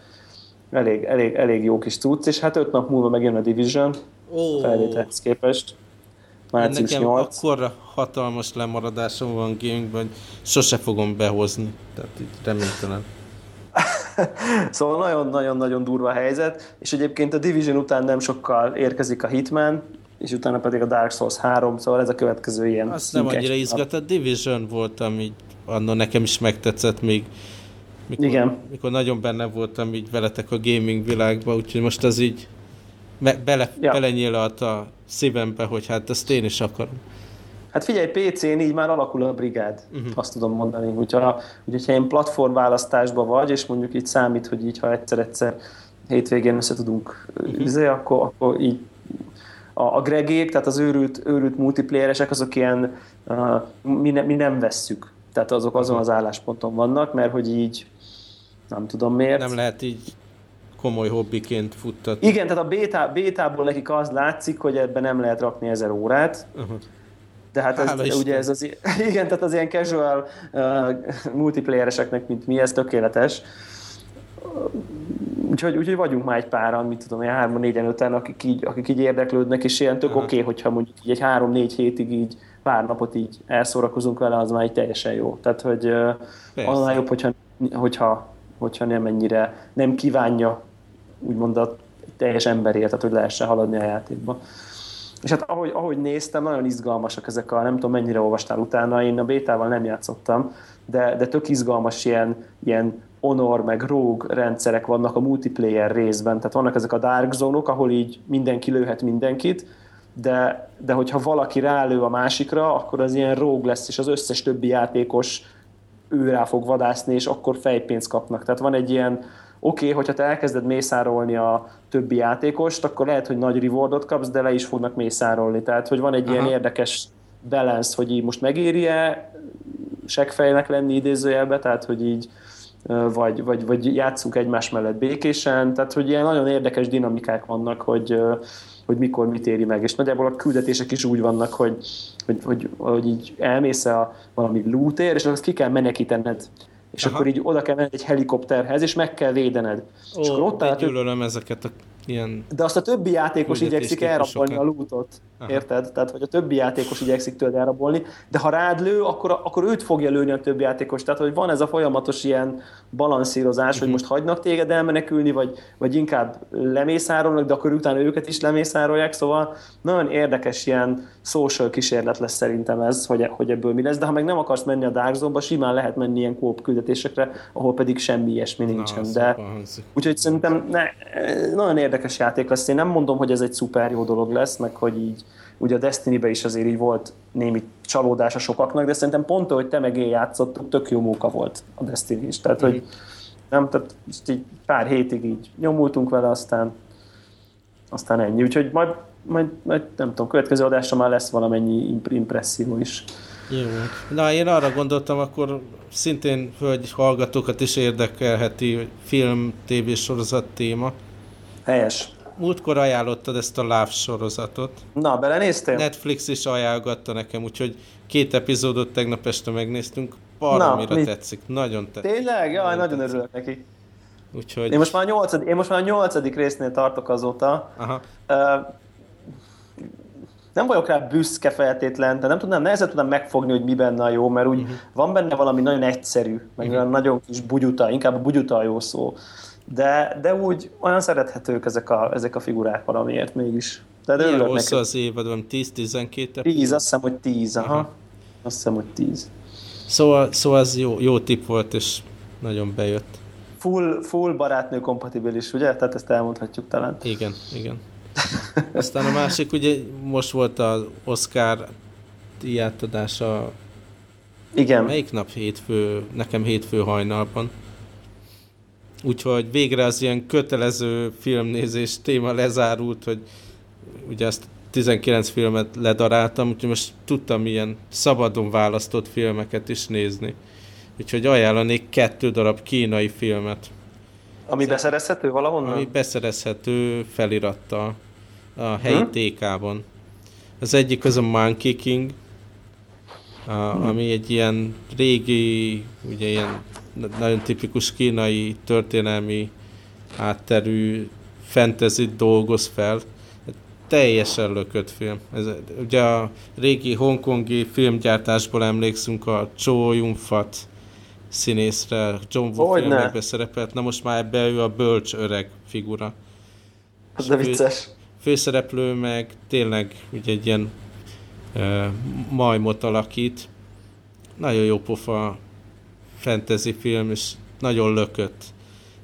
Speaker 1: Elég, elég, elég jó kis cucc, és hát öt nap múlva megjön a Division oh. felvételhez képest.
Speaker 2: Március Nekem 8. akkor hatalmas lemaradásom van gamingben, hogy sose fogom behozni. Tehát így reménytelen.
Speaker 1: szóval nagyon-nagyon-nagyon durva a helyzet, és egyébként a Division után nem sokkal érkezik a Hitman, és utána pedig a Dark Souls 3, szóval ez a következő ilyen
Speaker 2: Azt nem annyira izgat, a Division voltam így, annól nekem is megtetszett még, mikor, Igen. mikor nagyon benne voltam így veletek a gaming világba, úgyhogy most az így me, bele, ja. a szívembe, hogy hát ezt én is akarom.
Speaker 1: Hát figyelj, PC-n így már alakul a brigád, uh-huh. azt tudom mondani. Hogyha, hogyha ilyen platformválasztásban vagy, és mondjuk így számít, hogy így ha egyszer-egyszer hétvégén össze tudunk uh-huh. izé, akkor, akkor így a, a Gregék, tehát az őrült, őrült multiplayeresek, azok ilyen, uh, mi, ne, mi nem vesszük. Tehát azok azon az állásponton vannak, mert hogy így nem tudom miért.
Speaker 2: Nem lehet így komoly hobbiként futtatni.
Speaker 1: Igen, tehát a beta, bétából nekik az látszik, hogy ebben nem lehet rakni ezer órát. Uh-huh. De hát ez, ugye ez az, igen, tehát az ilyen casual uh, multiplayereseknek, mint mi, ez tökéletes. Úgyhogy, úgyhogy vagyunk már egy páran, mit tudom, ilyen hárman, négyen, öten, akik így, akik így érdeklődnek, és ilyen tök oké, okay, hogyha mondjuk így egy három-négy hétig így pár napot így elszórakozunk vele, az már így teljesen jó. Tehát, hogy uh, annál jobb, hogyha, hogyha, hogyha nem ennyire nem kívánja úgymond a teljes emberért, tehát hogy lehessen haladni a játékba. És hát ahogy, ahogy néztem, nagyon izgalmasak ezek a, nem tudom mennyire olvastál utána, én a bétával nem játszottam, de, de tök izgalmas ilyen, ilyen honor meg rogue rendszerek vannak a multiplayer részben, tehát vannak ezek a dark zónok, ahol így mindenki lőhet mindenkit, de, de hogyha valaki rálő a másikra, akkor az ilyen rogue lesz, és az összes többi játékos ő rá fog vadászni, és akkor fejpénzt kapnak. Tehát van egy ilyen, oké, okay, hogyha te elkezded mészárolni a többi játékost, akkor lehet, hogy nagy rewardot kapsz, de le is fognak mészárolni. Tehát, hogy van egy Aha. ilyen érdekes balance, hogy így most megéri-e seggfejnek lenni idézőjelbe, tehát, hogy így vagy, vagy, vagy játszunk egymás mellett békésen, tehát, hogy ilyen nagyon érdekes dinamikák vannak, hogy, hogy mikor mit éri meg. És nagyjából a küldetések is úgy vannak, hogy, hogy, hogy, hogy így elmész a valami lootér, és azt ki kell menekítened és Aha. akkor így oda kell menni egy helikopterhez, és meg kell védened.
Speaker 2: Ó, és akkor ott áll, gyűlölöm ezeket a ilyen...
Speaker 1: De azt a többi játékos igyekszik elrabolni a lootot. Aha. Érted? Tehát, hogy a többi játékos igyekszik tőled elrabolni, de ha rád lő, akkor, akkor őt fogja lőni a többi játékos. Tehát, hogy van ez a folyamatos ilyen balanszírozás, uh-huh. hogy mhm. most hagynak téged elmenekülni, vagy, vagy inkább lemészárolnak, de akkor utána őket is lemészárolják. Szóval nagyon érdekes ilyen social kísérlet lesz szerintem ez, hogy, hogy ebből mi lesz. De ha meg nem akarsz menni a Dark Zone-ba, simán lehet menni ilyen kóp küldetésekre, ahol pedig semmi ilyesmi nincsen. Na, de, úgyhogy szerintem ne, nagyon érdekes játék lesz. Én nem mondom, hogy ez egy szuper jó dolog lesz, meg hogy így ugye a Destiny-be is azért így volt némi csalódása sokaknak, de szerintem pont, hogy te meg én játszottuk, tök jó munka volt a Destiny is. Tehát, hogy nem, tehát így pár hétig így nyomultunk vele, aztán aztán ennyi. Úgyhogy majd, majd, majd nem tudom, következő adásra már lesz valamennyi impresszió is.
Speaker 2: Jó. Na, én arra gondoltam, akkor szintén, hogy hallgatókat is érdekelheti film, tévésorozat téma.
Speaker 1: Helyes.
Speaker 2: Múltkor ajánlottad ezt a Love sorozatot.
Speaker 1: Na, belenéztél?
Speaker 2: Netflix is ajánlgatta nekem, úgyhogy két epizódot tegnap este megnéztünk. Baromira Na, tetszik, nagyon tetszik.
Speaker 1: Tényleg? Jaj, nagyon, nagyon örülök neki.
Speaker 2: Úgyhogy...
Speaker 1: Én most már a nyolcadik, én most már a nyolcadik résznél tartok azóta. Aha. Uh, nem vagyok rá büszke feltétlen, de nem tudnám, nehezen tudnám megfogni, hogy mi benne a jó, mert úgy uh-huh. van benne valami nagyon egyszerű, meg uh-huh. nagyon kis bugyuta, inkább a bugyuta a jó szó de, de úgy olyan szerethetők ezek a, ezek a figurák valamiért mégis. De
Speaker 2: Milyen hosszú az évad, van 10-12
Speaker 1: 10, azt hiszem, hogy 10, aha. aha. Azt hiszem, hogy 10.
Speaker 2: Szóval, szóval ez jó, jó tip volt, és nagyon bejött.
Speaker 1: Full, full barátnő kompatibilis, ugye? Tehát ezt elmondhatjuk talán.
Speaker 2: Igen, igen. Aztán a másik, ugye most volt az Oscar díjátadása
Speaker 1: igen.
Speaker 2: Melyik nap hétfő? Nekem hétfő hajnalban. Úgyhogy végre az ilyen kötelező filmnézés téma lezárult, hogy ugye azt 19 filmet ledaráltam, úgyhogy most tudtam ilyen szabadon választott filmeket is nézni. Úgyhogy ajánlanék kettő darab kínai filmet.
Speaker 1: Ami beszerezhető valahonnan?
Speaker 2: Ami beszerezhető felirattal a helyi hmm? TK-ban. Az egyik az a Monkey King, a, ami egy ilyen régi, ugye ilyen nagyon tipikus kínai történelmi átterű fantasy dolgoz fel. Teljesen lökött film. Ez, ugye a régi hongkongi filmgyártásból emlékszünk a Cho Yun-fat színészre, John Woo filmekbe szerepelt, na most már ebbe ő a bölcs öreg figura.
Speaker 1: Az de vicces. Fő,
Speaker 2: főszereplő meg tényleg ugye egy ilyen uh, majmot alakít. Nagyon jó pofa fantasy film, és nagyon lökött.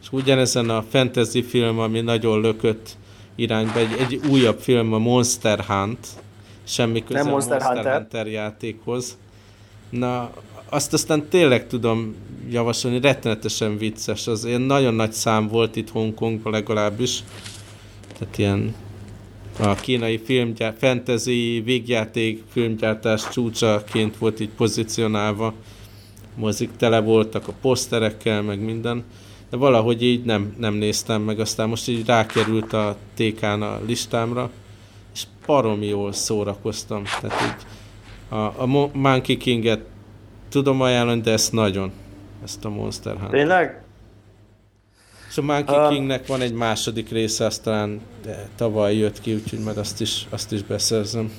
Speaker 2: És ugyanezen a fantasy film, ami nagyon lökött irányba, egy, egy újabb film, a Monster Hunt, semmi köze
Speaker 1: Nem Monster, Monster Hunter.
Speaker 2: Hunter játékhoz. Na, azt aztán tényleg tudom javasolni, rettenetesen vicces. Az ilyen nagyon nagy szám volt itt Hongkongban legalábbis. Tehát ilyen a kínai filmgyár, fantasy végjáték filmgyártás csúcsaként volt így pozícionálva. Mozik tele voltak a poszterekkel, meg minden. De valahogy így nem, nem néztem meg, aztán most így rákerült a TK-n a listámra, és baromi jól szórakoztam. Tehát így a, a Monkey King-et tudom ajánlani, de ezt nagyon, ezt a Monster Hunter.
Speaker 1: Tényleg?
Speaker 2: És a Monkey uh, Kingnek van egy második része, aztán tavaly jött ki, úgyhogy majd azt is, azt is beszerzem.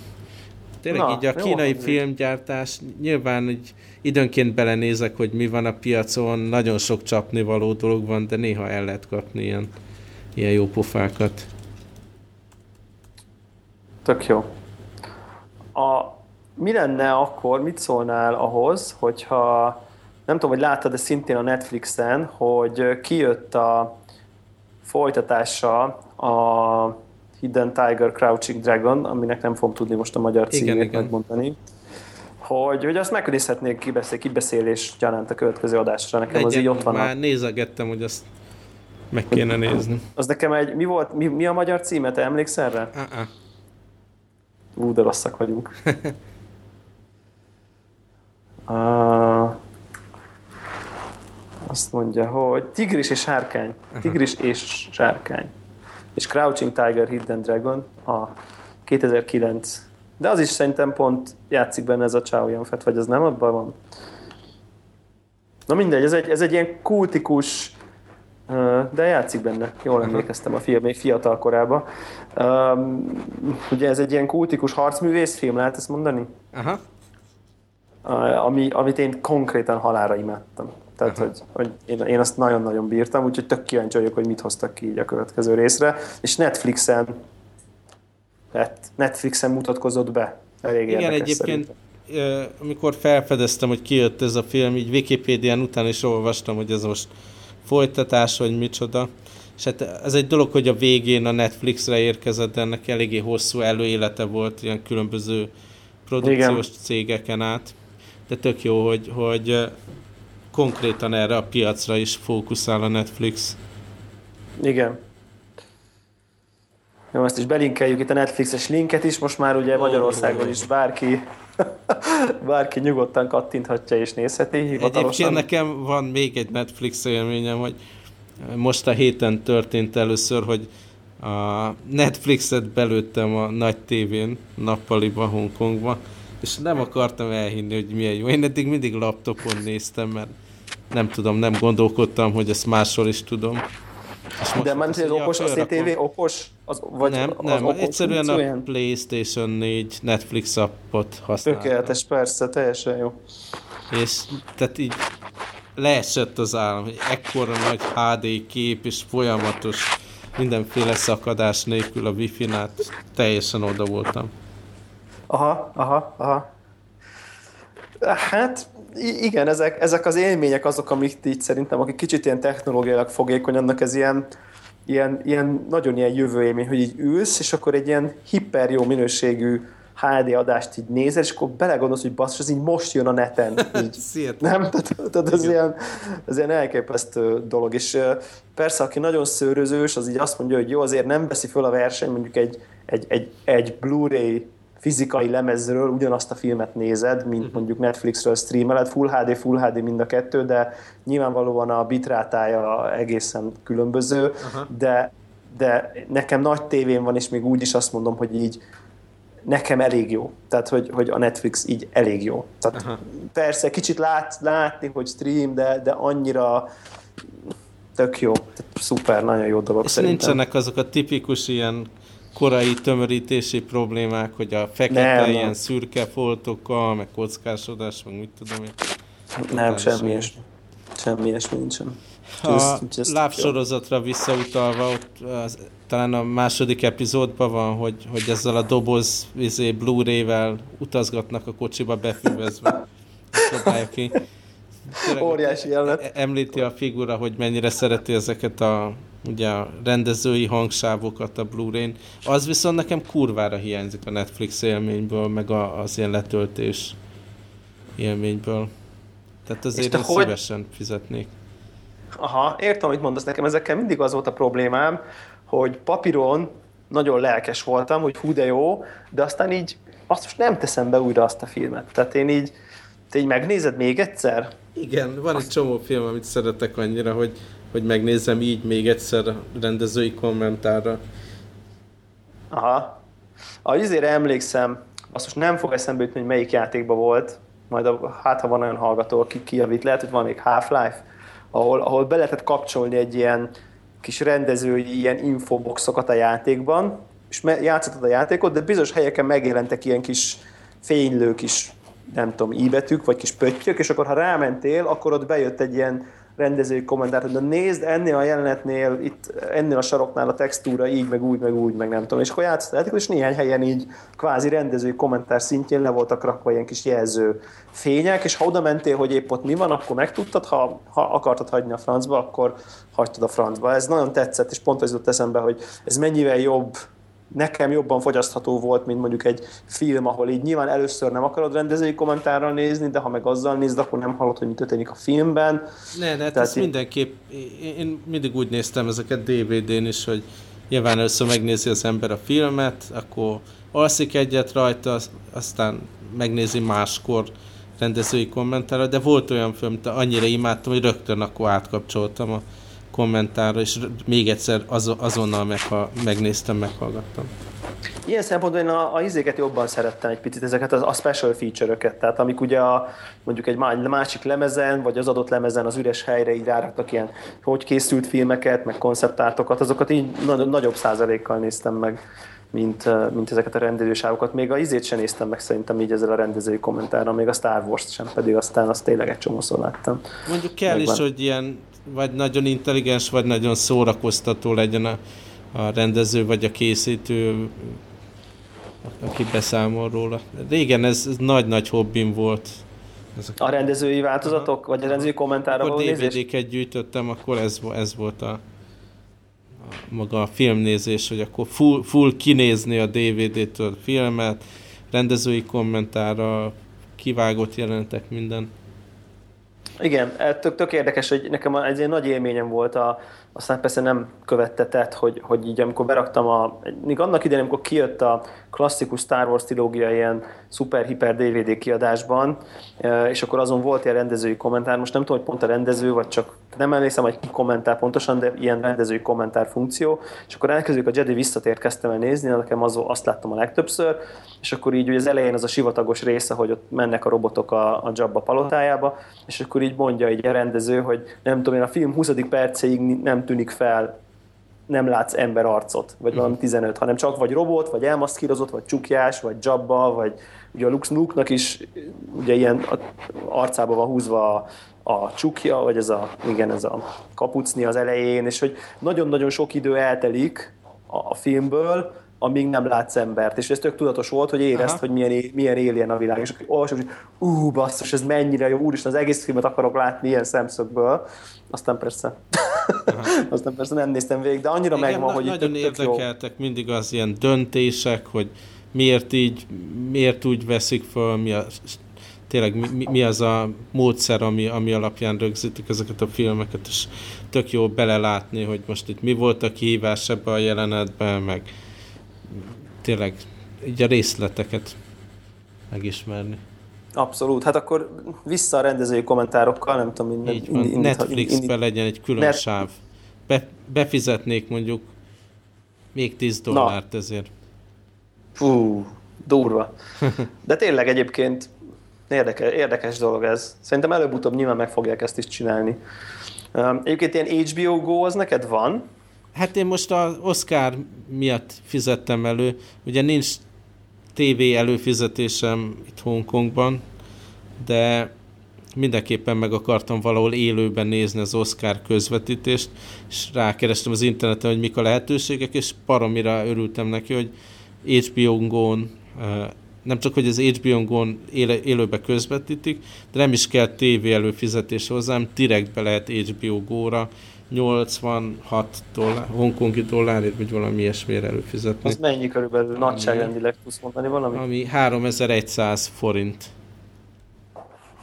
Speaker 2: Tényleg Na, így a kínai jó, filmgyártás, nyilván így időnként belenézek, hogy mi van a piacon, nagyon sok csapnivaló dolog van, de néha el lehet kapni ilyen, ilyen jó pofákat.
Speaker 1: Tök jó. A, mi lenne akkor, mit szólnál ahhoz, hogyha nem tudom, hogy láttad, de szintén a Netflixen, hogy kijött a folytatása a Hidden Tiger Crouching Dragon, aminek nem fogom tudni most a magyar címét megmondani, hogy, hogy azt megnézhetnék kibeszél, kibeszélés gyanánt a következő adásra. Nekem Legyen, az így ott van.
Speaker 2: Már a... nézegettem, hogy azt meg kéne nézni.
Speaker 1: Az nekem egy, mi volt, mi, mi a magyar címe, te emlékszel erre? Uh-uh. Ú, de rosszak vagyunk. uh, azt mondja, hogy tigris és sárkány. Tigris és sárkány. És Crouching Tiger, Hidden Dragon a 2009. De az is szerintem pont játszik benne ez a Chow Yun-Fat, vagy az nem abban van? Na mindegy, ez egy, ez egy ilyen kultikus, de játszik benne. Jól emlékeztem a film, még fiatal korában. Um, ugye ez egy ilyen kultikus harcművész film, lehet ezt mondani? Aha. Ami, amit én konkrétan halára imádtam. Tehát, hogy, hogy én, én azt nagyon-nagyon bírtam, úgyhogy tök kíváncsi vagyok, hogy mit hoztak ki így a következő részre. És Netflixen Netflixen mutatkozott be. Elég
Speaker 2: Igen, egyébként szerintem. amikor felfedeztem, hogy kijött ez a film, így Wikipédián után is olvastam, hogy ez most folytatás, vagy micsoda. És hát ez egy dolog, hogy a végén a Netflixre érkezett, de ennek eléggé hosszú előélete volt ilyen különböző produkciós Igen. cégeken át. De tök jó, hogy, hogy konkrétan erre a piacra is fókuszál a Netflix.
Speaker 1: Igen. Jó, ezt is belinkeljük itt a Netflixes linket is, most már ugye Magyarországon is bárki bárki nyugodtan kattinthatja és nézheti
Speaker 2: hivatalosan. Egyébként nekem van még egy Netflix élményem, hogy most a héten történt először, hogy a Netflixet belőttem a nagy tévén nappaliba Hongkongba, és nem akartam elhinni, hogy milyen jó. Én eddig mindig laptopon néztem, mert nem tudom, nem gondolkodtam, hogy ezt máshol is tudom.
Speaker 1: De már az okos, a CTV okos?
Speaker 2: Az, vagy nem, az nem, okos egyszerűen a olyan? PlayStation 4 Netflix appot használtam.
Speaker 1: Tökéletes, persze, teljesen jó.
Speaker 2: És tehát így leesett az állam, hogy ekkora nagy HD kép és folyamatos mindenféle szakadás nélkül a Wi-Fi-nál teljesen oda voltam.
Speaker 1: Aha, aha, aha. Hát igen, ezek, ezek az élmények azok, amik így szerintem, akik kicsit ilyen technológiailag fogékonyanak, ez ilyen, ilyen, ilyen nagyon ilyen jövő élmény, hogy így ülsz, és akkor egy ilyen hiper jó minőségű HD adást így nézel, és akkor belegondolsz, hogy basszus, ez így most jön a neten. Így. nem? Tehát, tehát ez, ilyen, ez ilyen elképesztő dolog. És persze, aki nagyon szőrözős, az így azt mondja, hogy jó, azért nem veszi föl a verseny mondjuk egy, egy, egy, egy Blu-ray fizikai lemezről ugyanazt a filmet nézed, mint mhm. mondjuk Netflixről streameled, Full HD, Full HD mind a kettő, de nyilvánvalóan a bitrátája egészen különböző, uh-huh. de, de nekem nagy tévén van, és még úgy is azt mondom, hogy így nekem elég jó. Tehát, hogy, hogy a Netflix így elég jó. Tehát persze, kicsit lát, látni, hogy stream, de, de annyira tök jó. Tehát szuper, nagyon jó dolog
Speaker 2: És szerintem. nincsenek azok a tipikus ilyen korai tömörítési problémák, hogy a fekete nem, ilyen nem. szürke foltokkal, meg kockásodás, meg mit tudom én.
Speaker 1: Nem, semmi ilyesmi. Semmi ilyesmi nincsen.
Speaker 2: A lábsorozatra visszautalva, ott az, talán a második epizódban van, hogy, hogy ezzel a doboz izé, Blu-ray-vel utazgatnak a kocsiba befüvezve. ki.
Speaker 1: Óriási jelenet.
Speaker 2: E- említi a figura, hogy mennyire szereti ezeket a ugye a rendezői hangsávokat a Blu-ray-n. Az viszont nekem kurvára hiányzik a Netflix élményből, meg a, az ilyen letöltés élményből. Tehát azért én hogy... szívesen fizetnék.
Speaker 1: Aha, értem, amit mondasz nekem. Ezekkel mindig az volt a problémám, hogy papíron nagyon lelkes voltam, hogy hú de jó, de aztán így azt most nem teszem be újra azt a filmet. Tehát én így, te így megnézed még egyszer?
Speaker 2: Igen, van egy csomó film, amit szeretek annyira, hogy, hogy megnézem így még egyszer rendezői kommentárra.
Speaker 1: Aha. A izére emlékszem, azt most nem fog eszembe jutni, hogy melyik játékban volt, majd a, hát ha van olyan hallgató, aki kijavít, lehet, hogy van még Half-Life, ahol, ahol be lehetett kapcsolni egy ilyen kis rendezői ilyen infoboxokat a játékban, és játszottad a játékot, de bizonyos helyeken megjelentek ilyen kis fénylő kis, nem tudom, íbetűk, vagy kis pöttyök, és akkor ha rámentél, akkor ott bejött egy ilyen rendezői kommentár, hogy nézd, ennél a jelenetnél, itt ennél a saroknál a textúra így, meg úgy, meg úgy, meg nem tudom. És akkor játszott és néhány helyen így kvázi rendezői kommentár szintjén le voltak rakva ilyen kis jelző fények, és ha oda mentél, hogy épp ott mi van, akkor megtudtad, ha, ha akartad hagyni a francba, akkor hagytad a francba. Ez nagyon tetszett, és pont az jutott eszembe, hogy ez mennyivel jobb nekem jobban fogyasztható volt, mint mondjuk egy film, ahol így nyilván először nem akarod rendezői kommentárral nézni, de ha meg azzal nézd, akkor nem hallod, hogy mi történik a filmben.
Speaker 2: Ne, ne, hát Tehát én... mindenképp, én mindig úgy néztem ezeket DVD-n is, hogy nyilván először megnézi az ember a filmet, akkor alszik egyet rajta, aztán megnézi máskor rendezői kommentárra, de volt olyan film, amit annyira imádtam, hogy rögtön akkor átkapcsoltam a kommentárra, és még egyszer az, azonnal megha, megnéztem, meghallgattam.
Speaker 1: Ilyen szempontból én a, a izéket jobban szerettem egy picit, ezeket a, a special feature-öket, tehát amik ugye a, mondjuk egy másik lemezen, vagy az adott lemezen az üres helyre így ráraktak ilyen, hogy készült filmeket, meg konceptártokat, azokat így nagyobb százalékkal néztem meg mint, mint ezeket a rendezősávokat. Még a izét sem néztem meg szerintem így ezzel a rendezői kommentárral, még a Star Wars sem, pedig aztán azt tényleg egy csomószor láttam.
Speaker 2: Mondjuk kell Megvan. is, hogy ilyen vagy nagyon intelligens, vagy nagyon szórakoztató legyen a, a rendező, vagy a készítő, aki beszámol róla. Régen ez, ez nagy-nagy hobbim volt.
Speaker 1: Ezek a rendezői változatok, vagy a rendezői kommentárok?
Speaker 2: Akkor DVD-ket gyűjtöttem, akkor ez, ez volt a, a maga a filmnézés, hogy akkor full, full kinézni a DVD-től filmet, rendezői kommentára, kivágott jelentek, minden.
Speaker 1: Igen, tök, tök érdekes, hogy nekem ez egy nagy élményem volt, a, aztán persze nem követtetett, hogy, hogy így amikor beraktam a, még annak idején, amikor kijött a klasszikus Star Wars trilógia ilyen szuper-hiper DVD kiadásban, és akkor azon volt ilyen rendezői kommentár, most nem tudom, hogy pont a rendező, vagy csak nem emlékszem, hogy ki kommentár pontosan, de ilyen rendezői kommentár funkció, és akkor elkezdjük a Jedi visszatért kezdtem el nézni, nekem az, azt láttam a legtöbbször, és akkor így ugye az elején az a sivatagos része, hogy ott mennek a robotok a, a Jabba palotájába, és akkor így mondja egy rendező, hogy nem tudom én, a film 20. percéig nem tűnik fel nem látsz ember arcot, vagy valami 15, mhm. hanem csak vagy robot, vagy elmaszkírozott, vagy csukjás, vagy Jabba, vagy ugye a Lux Luke-nak is ugye ilyen arcába van húzva a, a csukja, vagy ez a, igen, ez a kapucni az elején, és hogy nagyon-nagyon sok idő eltelik a, a filmből, amíg nem látsz embert. És ez tök tudatos volt, hogy érezd, Aha. hogy milyen, milyen éljen a világ. És olvasom, hogy ú, basszus, ez mennyire jó, úristen, az egész filmet akarok látni ilyen szemszögből. Aztán persze, aztán persze nem néztem végig, de annyira Igen, megvan, hogy
Speaker 2: nagyon itt tök, érdekeltek jó. mindig az ilyen döntések, hogy miért így, miért úgy veszik fel, mi a tényleg mi, mi az a módszer, ami, ami alapján rögzítik ezeket a filmeket, és tök jó belelátni, hogy most itt mi volt a kihívás ebben a jelenetben, meg tényleg így a részleteket megismerni.
Speaker 1: Abszolút. Hát akkor vissza a rendezői kommentárokkal, nem tudom, minden,
Speaker 2: így van. Netflixben legyen egy külön Net... sáv. Be, befizetnék mondjuk még 10 dollárt Na. ezért.
Speaker 1: Fú, durva. De tényleg egyébként érdekes, érdekes dolog ez. Szerintem előbb-utóbb nyilván meg fogják ezt is csinálni. Egyébként ilyen HBO Go az neked van?
Speaker 2: Hát én most az Oscar miatt fizettem elő. Ugye nincs TV előfizetésem itt Hongkongban, de mindenképpen meg akartam valahol élőben nézni az Oscar közvetítést, és rákerestem az interneten, hogy mik a lehetőségek, és paromira örültem neki, hogy HBO-n nem csak, hogy az HBO-n élőbe közvetítik, de nem is kell TV előfizetés hozzám, direktbe lehet HBO Go-ra 86 dollár, hongkongi dollárért, vagy valami ilyesmire előfizetni.
Speaker 1: Az mennyi körülbelül nagyságrendileg tudsz mondani valamit?
Speaker 2: Ami 3100 forint.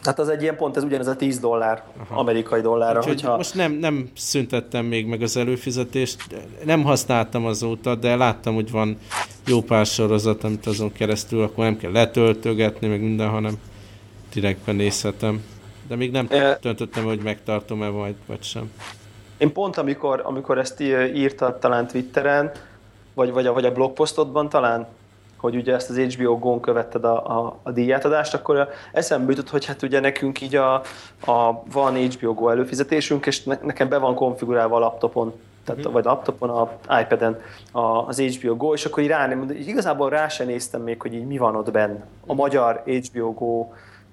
Speaker 1: Tehát az egy ilyen pont, ez ugyanez a 10 dollár, Aha. amerikai dollárra.
Speaker 2: Úgyhogy hogyha... Most nem, nem szüntettem még meg az előfizetést, nem használtam azóta, de láttam, hogy van jó pár sorozat, amit azon keresztül, akkor nem kell letöltögetni, meg minden, hanem direktben nézhetem. De még nem e... döntöttem, hogy megtartom-e majd, vagy sem.
Speaker 1: Én pont amikor, amikor ezt írtad talán Twitteren, vagy, vagy, a, vagy a blogposztodban talán, hogy ugye ezt az HBO Go-n követted a, a, a díjátadást, akkor eszembe jutott, hogy hát ugye nekünk így a, a van HBO Go előfizetésünk, és ne, nekem be van konfigurálva a laptopon, tehát, mm. vagy laptopon, a iPad-en a, az HBO Go, és akkor így rá nem, igazából rá sem néztem még, hogy így mi van ott benn. A mhm. magyar HBO Go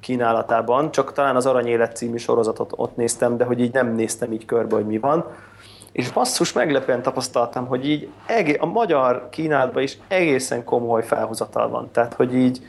Speaker 1: kínálatában, csak talán az Aranyélet című sorozatot ott néztem, de hogy így nem néztem így körbe, hogy mi van. És basszus, meglepően tapasztaltam, hogy így a magyar kínálatban is egészen komoly felhozatal van. Tehát, hogy így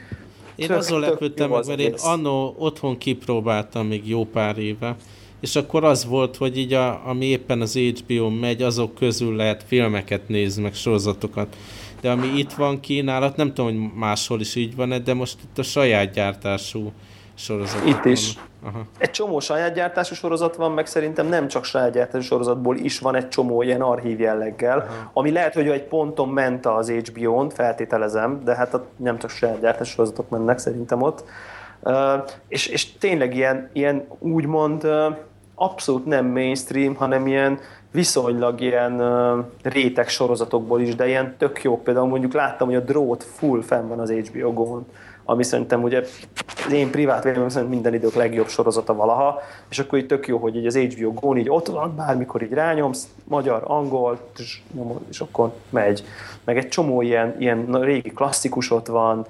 Speaker 2: én tök, azon lepődtem meg, mert én annó otthon kipróbáltam még jó pár éve, és akkor az volt, hogy így a, ami éppen az HBO megy, azok közül lehet filmeket nézni, meg sorozatokat. De ami itt van kínálat, nem tudom, hogy máshol is így van de most itt a saját gyártású sorozatok
Speaker 1: Itt is. Aha. Egy csomó saját gyártású sorozat van, meg szerintem nem csak saját gyártású sorozatból is van egy csomó ilyen archív jelleggel, Aha. ami lehet, hogy egy ponton ment az HBO-n, feltételezem, de hát nem csak saját gyártású sorozatok mennek szerintem ott. Uh, és, és tényleg ilyen, ilyen úgymond uh, abszolút nem mainstream, hanem ilyen viszonylag ilyen uh, réteg sorozatokból is, de ilyen tök jó. Például mondjuk láttam, hogy a drót full fenn van az HBO Go-n ami szerintem ugye az én privát véleményem szerint minden idők legjobb sorozata valaha, és akkor így tök jó, hogy így az HBO go így ott van, bármikor így rányomsz, magyar, angol, és akkor megy. Meg egy csomó ilyen, ilyen régi klasszikus ott van,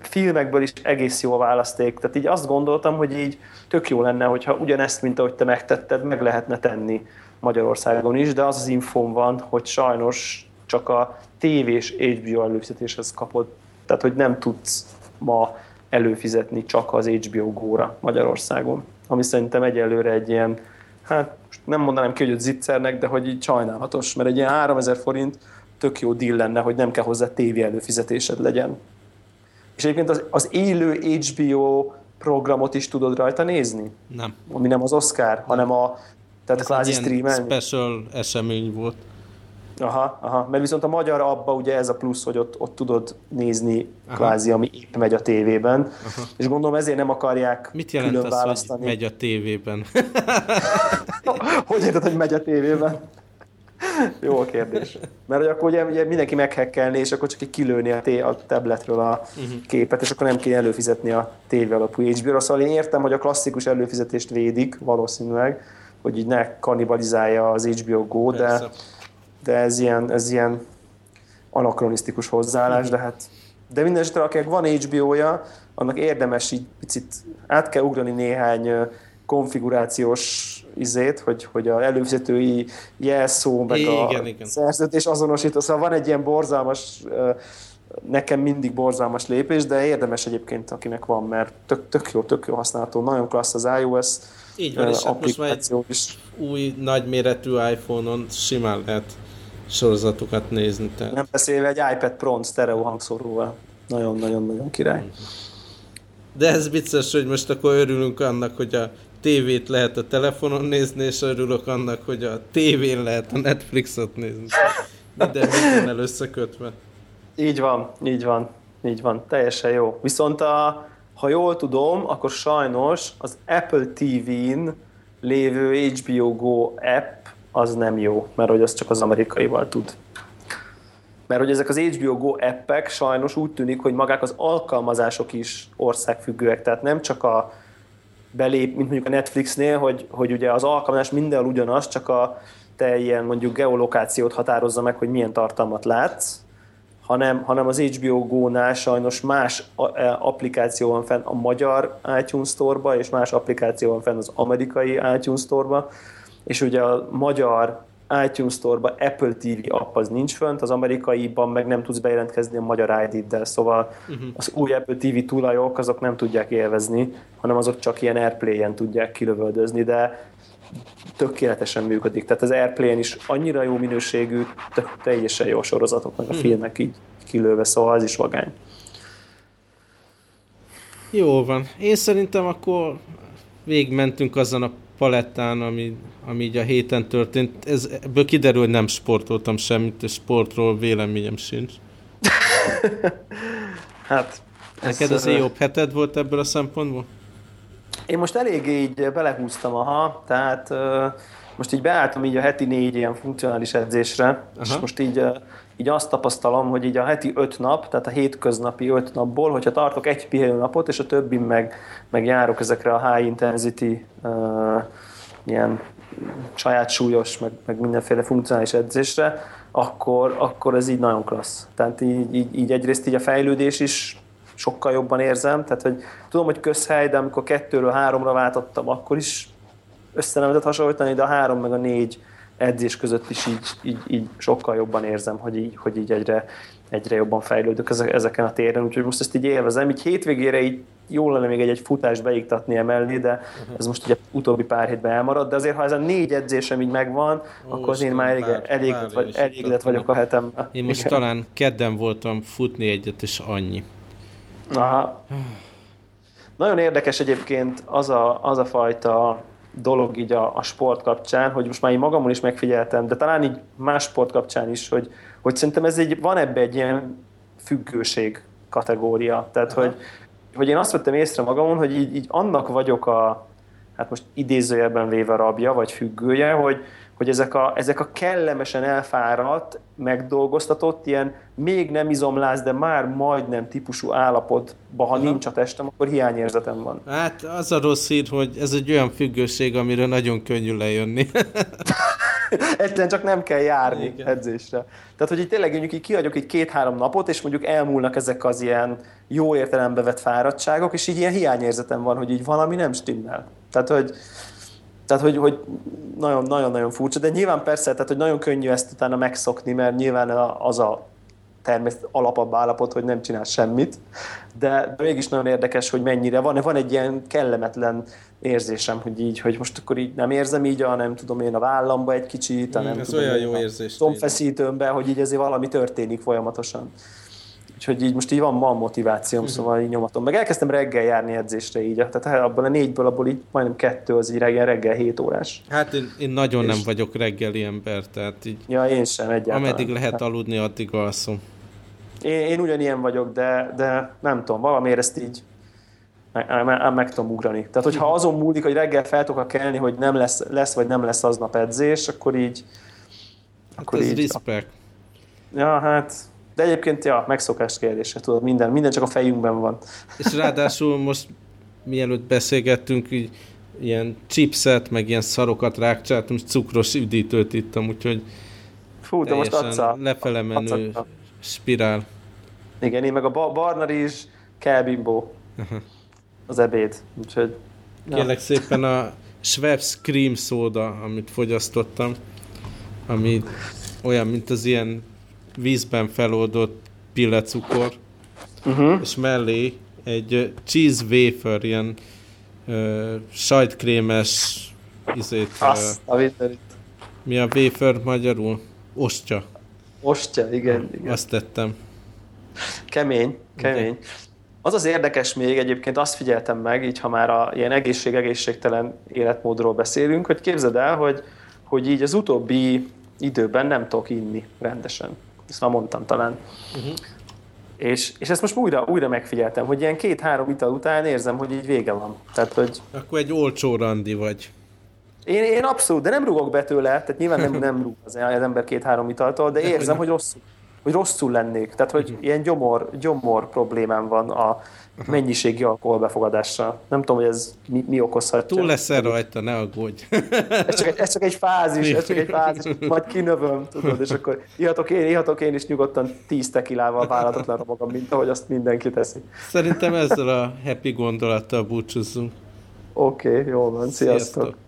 Speaker 1: filmekből is egész jó választék, tehát így azt gondoltam, hogy így tök jó lenne, hogyha ugyanezt, mint ahogy te megtetted, meg lehetne tenni Magyarországon is, de az az infóm van, hogy sajnos csak a tévés HBO előfizetéshez kapod tehát, hogy nem tudsz ma előfizetni csak az HBO Go-ra Magyarországon. Ami szerintem egyelőre egy ilyen, hát nem mondanám ki, hogy zicsernek, de hogy így sajnálatos, mert egy ilyen 3000 forint tök jó deal lenne, hogy nem kell hozzá tévé előfizetésed legyen. És egyébként az, az élő HBO programot is tudod rajta nézni?
Speaker 2: Nem.
Speaker 1: Ami nem az Oscar, hanem a tehát
Speaker 2: Ez kvázi streamen. special esemény volt.
Speaker 1: Aha, aha, mert viszont a magyar abba ugye ez a plusz, hogy ott, ott tudod nézni aha. kvázi, ami épp megy a tévében, aha. és gondolom ezért nem akarják
Speaker 2: Mit jelent külön az, választani. hogy megy a tévében?
Speaker 1: hogy érted, hogy megy a tévében? Jó a kérdés. Mert hogy akkor ugye, ugye mindenki meghekkelni, és akkor csak egy kilőni a, té- a tabletről a uh-huh. képet, és akkor nem kéne előfizetni a tévé alapú HBO-ra. Szóval én értem, hogy a klasszikus előfizetést védik valószínűleg, hogy így ne kanibalizálja az HBO Go, Persze. de de ez ilyen, ez ilyen anakronisztikus hozzáállás, de hát de minden esetre, akinek van HBO-ja, annak érdemes így picit át kell ugrani néhány konfigurációs izét, hogy, hogy a előfizetői jelszó, meg igen, a igen. szerződés azonosító, szóval van egy ilyen borzalmas, nekem mindig borzalmas lépés, de érdemes egyébként, akinek van, mert tök, tök jó, tök jó használható, nagyon klassz az iOS
Speaker 2: Így van, és hát most már egy is. új nagyméretű iPhone-on simán lehet sorozatokat nézni. Tehát.
Speaker 1: Nem beszélve egy iPad Pro stereo hangszóróval. Nagyon-nagyon-nagyon király.
Speaker 2: De ez vicces, hogy most akkor örülünk annak, hogy a tévét lehet a telefonon nézni, és örülök annak, hogy a tévén lehet a Netflixot nézni. Minden el összekötve.
Speaker 1: Így van, így van, így van, teljesen jó. Viszont a, ha jól tudom, akkor sajnos az Apple TV-n lévő HBO Go app az nem jó, mert hogy az csak az amerikaival tud. Mert hogy ezek az HBO Go appek sajnos úgy tűnik, hogy magák az alkalmazások is országfüggőek, tehát nem csak a belép, mint mondjuk a Netflixnél, hogy, hogy ugye az alkalmazás mindenhol ugyanaz, csak a te ilyen mondjuk geolokációt határozza meg, hogy milyen tartalmat látsz, hanem, hanem az HBO Go-nál sajnos más e, applikáció van fenn a magyar iTunes Store-ba, és más applikáció van fenn az amerikai iTunes Store-ba, és ugye a magyar iTunes Store-ban Apple TV app az nincs fönt, az amerikaiban meg nem tudsz bejelentkezni a magyar ID-del, szóval uh-huh. az új Apple TV tulajok azok nem tudják élvezni, hanem azok csak ilyen Airplay-en tudják kilövöldözni, de tökéletesen működik. Tehát az Airplay-en is annyira jó minőségű, teljesen jó sorozatok, meg a uh-huh. filmek így kilőve, szóval az is vagány.
Speaker 2: Jó van. Én szerintem akkor végigmentünk azon a palettán, ami, ami így a héten történt. Ez, ebből kiderül, hogy nem sportoltam semmit, és sportról véleményem sincs.
Speaker 1: hát...
Speaker 2: Neked az jobb heted volt ebből a szempontból?
Speaker 1: Én most elég így belehúztam, aha, tehát most így beálltam így a heti négy ilyen funkcionális edzésre, aha. és most így, így azt tapasztalom, hogy így a heti öt nap, tehát a hétköznapi öt napból, hogyha tartok egy pihenő napot, és a többi meg, meg járok ezekre a high intensity uh, ilyen saját súlyos, meg, meg mindenféle funkcionális edzésre, akkor, akkor ez így nagyon klassz. Tehát így, így, így egyrészt így a fejlődés is sokkal jobban érzem, tehát hogy tudom, hogy közhely, de amikor kettőről háromra váltottam, akkor is össze nem hasonlítani, de a három meg a négy edzés között is így, így, így sokkal jobban érzem, hogy így, hogy így egyre, egyre jobban fejlődök ezeken a téren, úgyhogy most ezt így élvezem. Így hétvégére így jó lenne még egy-egy futást beiktatni emellé, de ez most ugye utóbbi pár hétben elmarad, de azért ha ez a négy edzésem így megvan, Ó, akkor én már elég, bár, elégedett, vagy, elégedett vagyok a hetem.
Speaker 2: Én most Igen. talán kedden voltam futni egyet, és annyi.
Speaker 1: Aha. Nagyon érdekes egyébként az a, az a fajta dolog így a, a sport kapcsán, hogy most már én magamon is megfigyeltem, de talán így más sport kapcsán is, hogy, hogy szerintem ez egy, van ebbe egy ilyen függőség kategória. Tehát, hogy, hogy én azt vettem észre magamon, hogy így, így annak vagyok a, hát most idézőjelben véve rabja, vagy függője, hogy, hogy ezek a, ezek a kellemesen elfáradt, megdolgoztatott, ilyen még nem izomláz, de már majdnem típusú állapotban, ha Aha. nincs a testem, akkor hiányérzetem van.
Speaker 2: Hát az a rossz hír, hogy ez egy olyan függőség, amire nagyon könnyű lejönni.
Speaker 1: Egyszerűen csak nem kell járni Igen. edzésre. Tehát, hogy így tényleg mondjuk így kiadjuk egy két-három napot, és mondjuk elmúlnak ezek az ilyen jó értelembe vett fáradtságok, és így ilyen hiányérzetem van, hogy így valami nem stimmel. Tehát, hogy tehát, hogy, hogy nagyon-nagyon furcsa, de nyilván persze, tehát, hogy nagyon könnyű ezt utána megszokni, mert nyilván az a természet alapabb állapot, hogy nem csinál semmit, de, de mégis nagyon érdekes, hogy mennyire van. Van egy ilyen kellemetlen érzésem, hogy így, hogy most akkor így nem érzem így, a nem tudom én a vállamba egy kicsit,
Speaker 2: a nem mm, ez tudom olyan jó érzés.
Speaker 1: Tombfeszítőmbe, hogy így ezért valami történik folyamatosan. Úgyhogy így most így van, van motivációm, uh-huh. szóval így nyomatom. Meg elkezdtem reggel járni edzésre így, tehát abban a négyből, abból így majdnem kettő az így reggel, reggel 7 órás.
Speaker 2: Hát én, én nagyon és... nem vagyok reggeli ember, tehát így...
Speaker 1: Ja, én sem egyáltalán.
Speaker 2: Ameddig lehet aludni, addig alszom.
Speaker 1: Én, én ugyanilyen vagyok, de, de nem tudom, valamiért ezt így meg, meg, meg tudom ugrani. Tehát, hogyha azon múlik, hogy reggel fel tudok kelni, hogy nem lesz, lesz vagy nem lesz aznap edzés, akkor így...
Speaker 2: Hát akkor ez így, respect.
Speaker 1: Ja, hát de egyébként, ja, megszokás kérdése, tudod, minden, minden csak a fejünkben van.
Speaker 2: És ráadásul most, mielőtt beszélgettünk, így ilyen chipset, meg ilyen szarokat rákcsáltam, és cukros üdítőt ittam, úgyhogy
Speaker 1: Fú, de most adsz a...
Speaker 2: lefele menő adsz spirál.
Speaker 1: Igen, én meg a barna rizs, kell bimbó. Az ebéd, úgyhogy...
Speaker 2: Kérlek szépen a Schweppes cream soda, amit fogyasztottam, ami olyan, mint az ilyen vízben feloldott pillecukor, uh-huh. és mellé egy cheese wafer, ilyen uh, sajtkrémes izét,
Speaker 1: Azt, uh, a
Speaker 2: mi a wafer magyarul? Ostya.
Speaker 1: Ostya, igen, igen.
Speaker 2: Azt tettem.
Speaker 1: Kemény, kemény. De. Az az érdekes még, egyébként azt figyeltem meg, így ha már a ilyen egészség-egészségtelen életmódról beszélünk, hogy képzeld el, hogy, hogy így az utóbbi időben nem tudok inni rendesen. Ezt már mondtam talán. Uh-huh. És, és ezt most újra, újra megfigyeltem, hogy ilyen két-három ital után érzem, hogy így vége van. Tehát, hogy...
Speaker 2: Akkor egy olcsó randi vagy.
Speaker 1: Én, én abszolút, de nem rugok be tőle, tehát nyilván nem, nem rúg az, az ember két-három italtól, de érzem, hogy rosszul, hogy rosszul lennék. Tehát, hogy uh-huh. ilyen gyomor, gyomor problémám van a, mennyiségi alkoholbefogadással. Nem tudom, hogy ez mi, mi okozhatja.
Speaker 2: Túl leszel rajta, ne aggódj.
Speaker 1: ez, csak egy, ez csak egy fázis, ez csak egy fázis, majd kinövöm, tudod, és akkor ihatok én, ihatok én is nyugodtan tíz tekilával vállalatlan magam, mint ahogy azt mindenki teszi.
Speaker 2: Szerintem ezzel a happy gondolattal búcsúzzunk.
Speaker 1: Oké, okay, jó van, sziasztok. sziasztok.